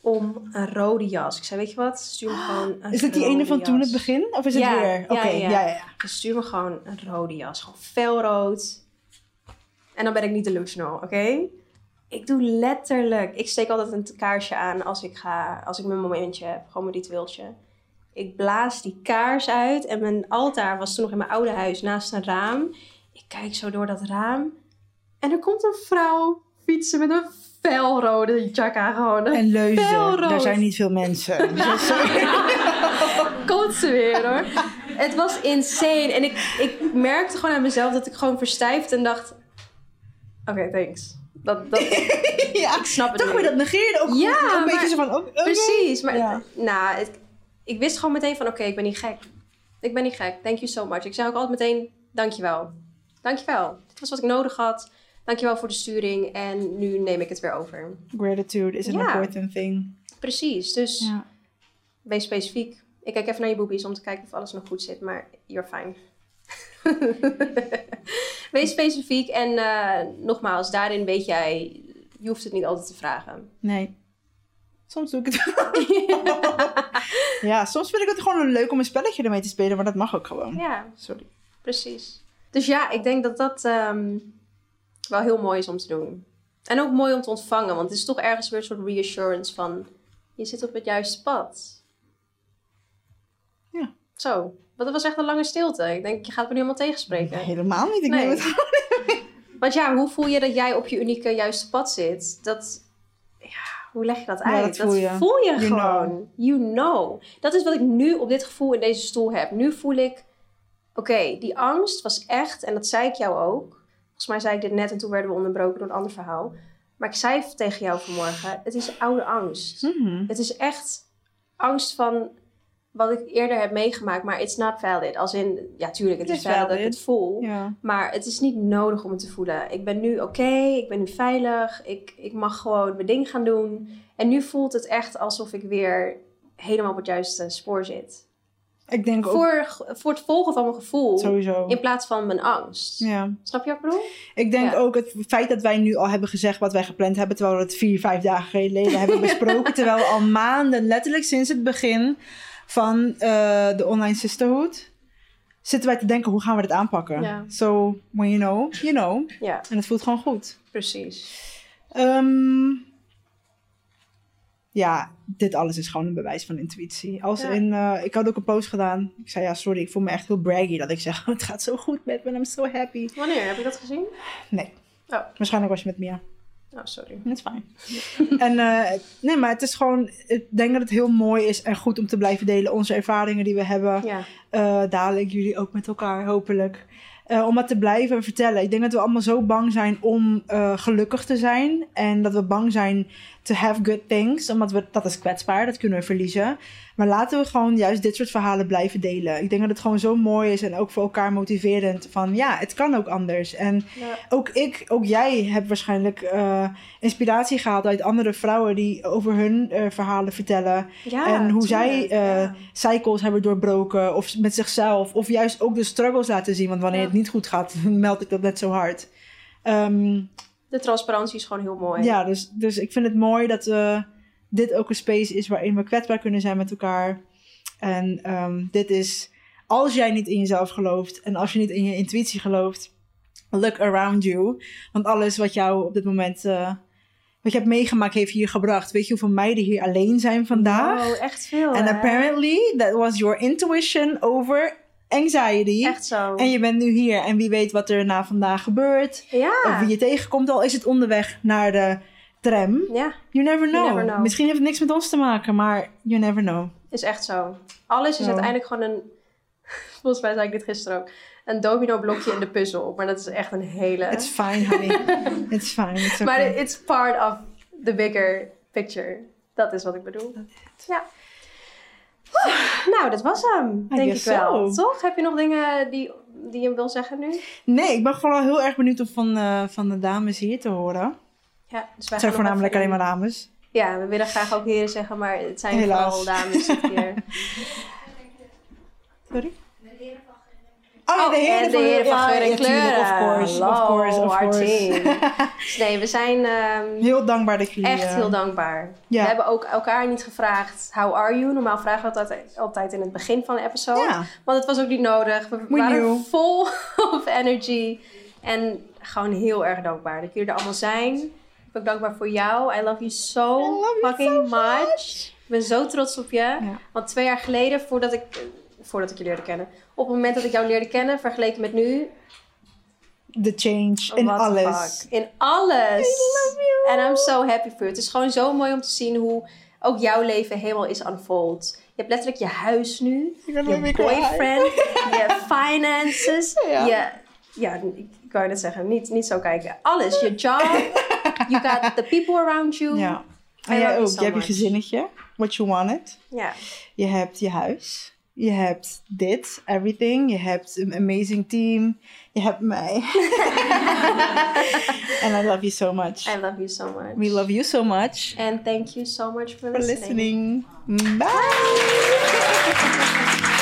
om een rode jas. Ik zei, weet je wat? Stuur me gewoon een Is het die ene van toen jas. het begin? Of is het Ja, weer? Oké, ja. ja, ja, ja. Dus stuur me gewoon een rode jas. Gewoon felrood. En dan ben ik niet delusional, oké? Ik doe letterlijk... Ik steek altijd een kaarsje aan als ik, ga, als ik mijn momentje heb. Gewoon mijn ritueeltje. Ik blaas die kaars uit. En mijn altaar was toen nog in mijn oude huis naast een raam. Ik kijk zo door dat raam. En er komt een vrouw fietsen met een felrode jacka gewoon. En Felrood. daar zijn niet veel mensen. Dus Komt ze weer hoor. Het was insane. En ik, ik merkte gewoon aan mezelf dat ik gewoon verstijfde en dacht... Oké, thanks. Dat, dat, ja, ik snap het toch weer dat negeerde ook Ja, gewoon een beetje zo van... oh, oké. Precies. Maar Ja. nou, het- ik wist gewoon meteen van... Oké, ik ben niet gek. Ik ben niet gek. Thank you so much. Ik zei ook altijd meteen... Dankjewel. Dankjewel. Dit was wat ik nodig had. Dankjewel voor de sturing. En nu neem ik het weer over. Gratitude is an Ja. important thing. Precies. Dus Ja. wees specifiek. Ik kijk even naar je boobies om te kijken of alles nog goed zit, maar you're fine. Wees specifiek en eh, nogmaals, daarin weet jij, je hoeft het niet altijd te vragen. Nee. Soms doe ik het Ja, soms vind ik het gewoon leuk om een spelletje ermee te spelen, maar dat mag ook gewoon. ja, Sorry. precies. Dus ja, ik denk dat dat ehm, wel heel mooi is om te doen. En ook mooi om te ontvangen, want het is toch ergens weer een soort reassurance van, je zit op het juiste pad. Zo, dat was echt een lange stilte. Ik denk, je gaat me nu helemaal tegenspreken. Helemaal niet. Ik Nee. neem het Want ja, hoe voel je dat jij op je unieke juiste pad zit? Dat, ja, hoe leg je dat Ja, uit? dat voel je. voel je You gewoon. You know. Dat is wat ik nu op dit gevoel in deze stoel heb. Nu voel ik, oké, die angst was echt, en dat zei ik jou ook. Volgens mij zei ik dit net en toen werden we onderbroken door een ander verhaal. Maar ik zei tegen jou vanmorgen, het is oude angst. Mhm. Het is echt angst van wat ik eerder heb meegemaakt, maar it's not valid. Als in, ja, tuurlijk, het, Het is is valid dat ik het voel. Ja. Maar het is niet nodig om het te voelen. Ik ben nu oké, ik ben nu veilig, ik, ik mag gewoon mijn ding gaan doen. En nu voelt het echt alsof ik weer helemaal op het juiste spoor zit. Ik denk ook Voor, voor het volgen van mijn gevoel, sowieso. in plaats van mijn angst. Ja. Snap je wat ik bedoel? Ik denk Ja. ook het feit dat wij nu al hebben gezegd wat wij gepland hebben, terwijl we het vier, vijf dagen geleden hebben besproken, terwijl we al maanden, letterlijk sinds het begin van eh, de online sisterhood, zitten wij te denken hoe gaan we dit aanpakken. Ja. So when you know, you know. Ja, En het voelt gewoon goed. precies. Ehm, ja, dit alles is gewoon een bewijs van intuïtie. Als Ja. in, eh, ik had ook een post gedaan. Ik zei ja, sorry, ik voel me echt heel braggy dat ik zeg, het gaat zo goed met me I'm so happy. Wanneer? Heb je dat gezien? Nee. Oh. Waarschijnlijk was je met Mia. Oh, sorry. Dat is fijn. en eh, nee, maar het is gewoon, ik denk dat het heel mooi is en goed om te blijven delen. Onze ervaringen die we hebben. Ja, Eh, dadelijk jullie ook met elkaar, hopelijk. Eh, om dat te blijven vertellen. Ik denk dat we allemaal zo bang zijn om gelukkig te zijn. En dat we bang zijn to have good things. Omdat we, dat is kwetsbaar, dat kunnen we verliezen. Maar laten we gewoon juist dit soort verhalen blijven delen. Ik denk dat het gewoon zo mooi is en ook voor elkaar motiverend. Van ja, het kan ook anders. En ja. ook ik, ook jij hebt waarschijnlijk eh, inspiratie gehaald uit andere vrouwen die over hun eh, verhalen vertellen. ja en hoe zij tuurlijk, ja. cycles hebben doorbroken of met zichzelf. Of juist ook de struggles laten zien. Want wanneer het niet goed gaat, meld ik dat net zo hard. Ehm, De transparantie is gewoon heel mooi. ja, dus, dus ik vind het mooi dat eh, dit ook een space is waarin we kwetsbaar kunnen zijn met elkaar. En ehm, dit is, als jij niet in jezelf gelooft en als je niet in je intuïtie gelooft, look around you. Want alles wat jou op dit moment, eh, wat je hebt meegemaakt, heeft hier gebracht. Weet je hoeveel meiden hier alleen zijn vandaag? Wow, echt veel. And hè? apparently, that was your intuition over anxiety. Echt zo. En je bent nu hier en wie weet wat er na vandaag gebeurt. ja. Of wie je tegenkomt, al is het onderweg naar de tram. ja, You never know. never know. Misschien heeft het niks met ons te maken, maar you never know. is echt zo. Alles is Zo. uiteindelijk gewoon een... Volgens mij zei ik dit gisteren ook. Een domino blokje in de puzzel. Maar dat is echt een hele... It's fine, honey. It's fine. It's okay. Maar it's part of the bigger picture. Dat is wat ik bedoel. Ja. Nou, dat was hem. Denk ik wel. so. Toch? Heb je nog dingen die, die je wil zeggen nu? Nee, ik ben vooral heel erg benieuwd om van, eh, van de dames hier te horen. Ja, dus wij Het zijn voornamelijk alleen maar dames. Ja, we willen graag ook heren zeggen, maar het zijn Helaas. vooral dames dit keer. Sorry? Oh, ja, de heren en de heren van geur en kleuren. of course, of course, of our course. Dus nee, we zijn ehm, Heel dankbaar dat jullie... echt eh, heel dankbaar. Ja. We hebben ook elkaar niet gevraagd, how are you? Normaal vragen we dat altijd, in het begin van de episode. Want het was ook niet nodig. We waren vol of energy. En gewoon heel erg dankbaar dat jullie er allemaal zijn. Ik ben ook dankbaar voor jou. I love you so you fucking so much. Ik ben zo trots op je. Ja. Want twee jaar geleden, voordat ik, eh, voordat ik je leerde kennen. Op het moment dat ik jou leerde kennen, vergeleken met nu. The change in alles. fuck. In alles. I love you. And I'm so happy for you. Het is gewoon zo mooi om te zien hoe ook jouw leven helemaal is unfold. Je hebt letterlijk je huis nu. Je boyfriend. je finances. Ja. Je, ja, ik, ik wou net zeggen, niet, niet zo kijken. Alles. Je job. you got the people around you. Ja. En jij ook. so je hebt je gezinnetje. What you wanted. Ja. Je hebt je huis. Je hebt dit, everything. Je hebt een amazing team. Je hebt mij. And I love you so much. I love you so much. We love you so much And thank you so much for for listening. listening. Bye.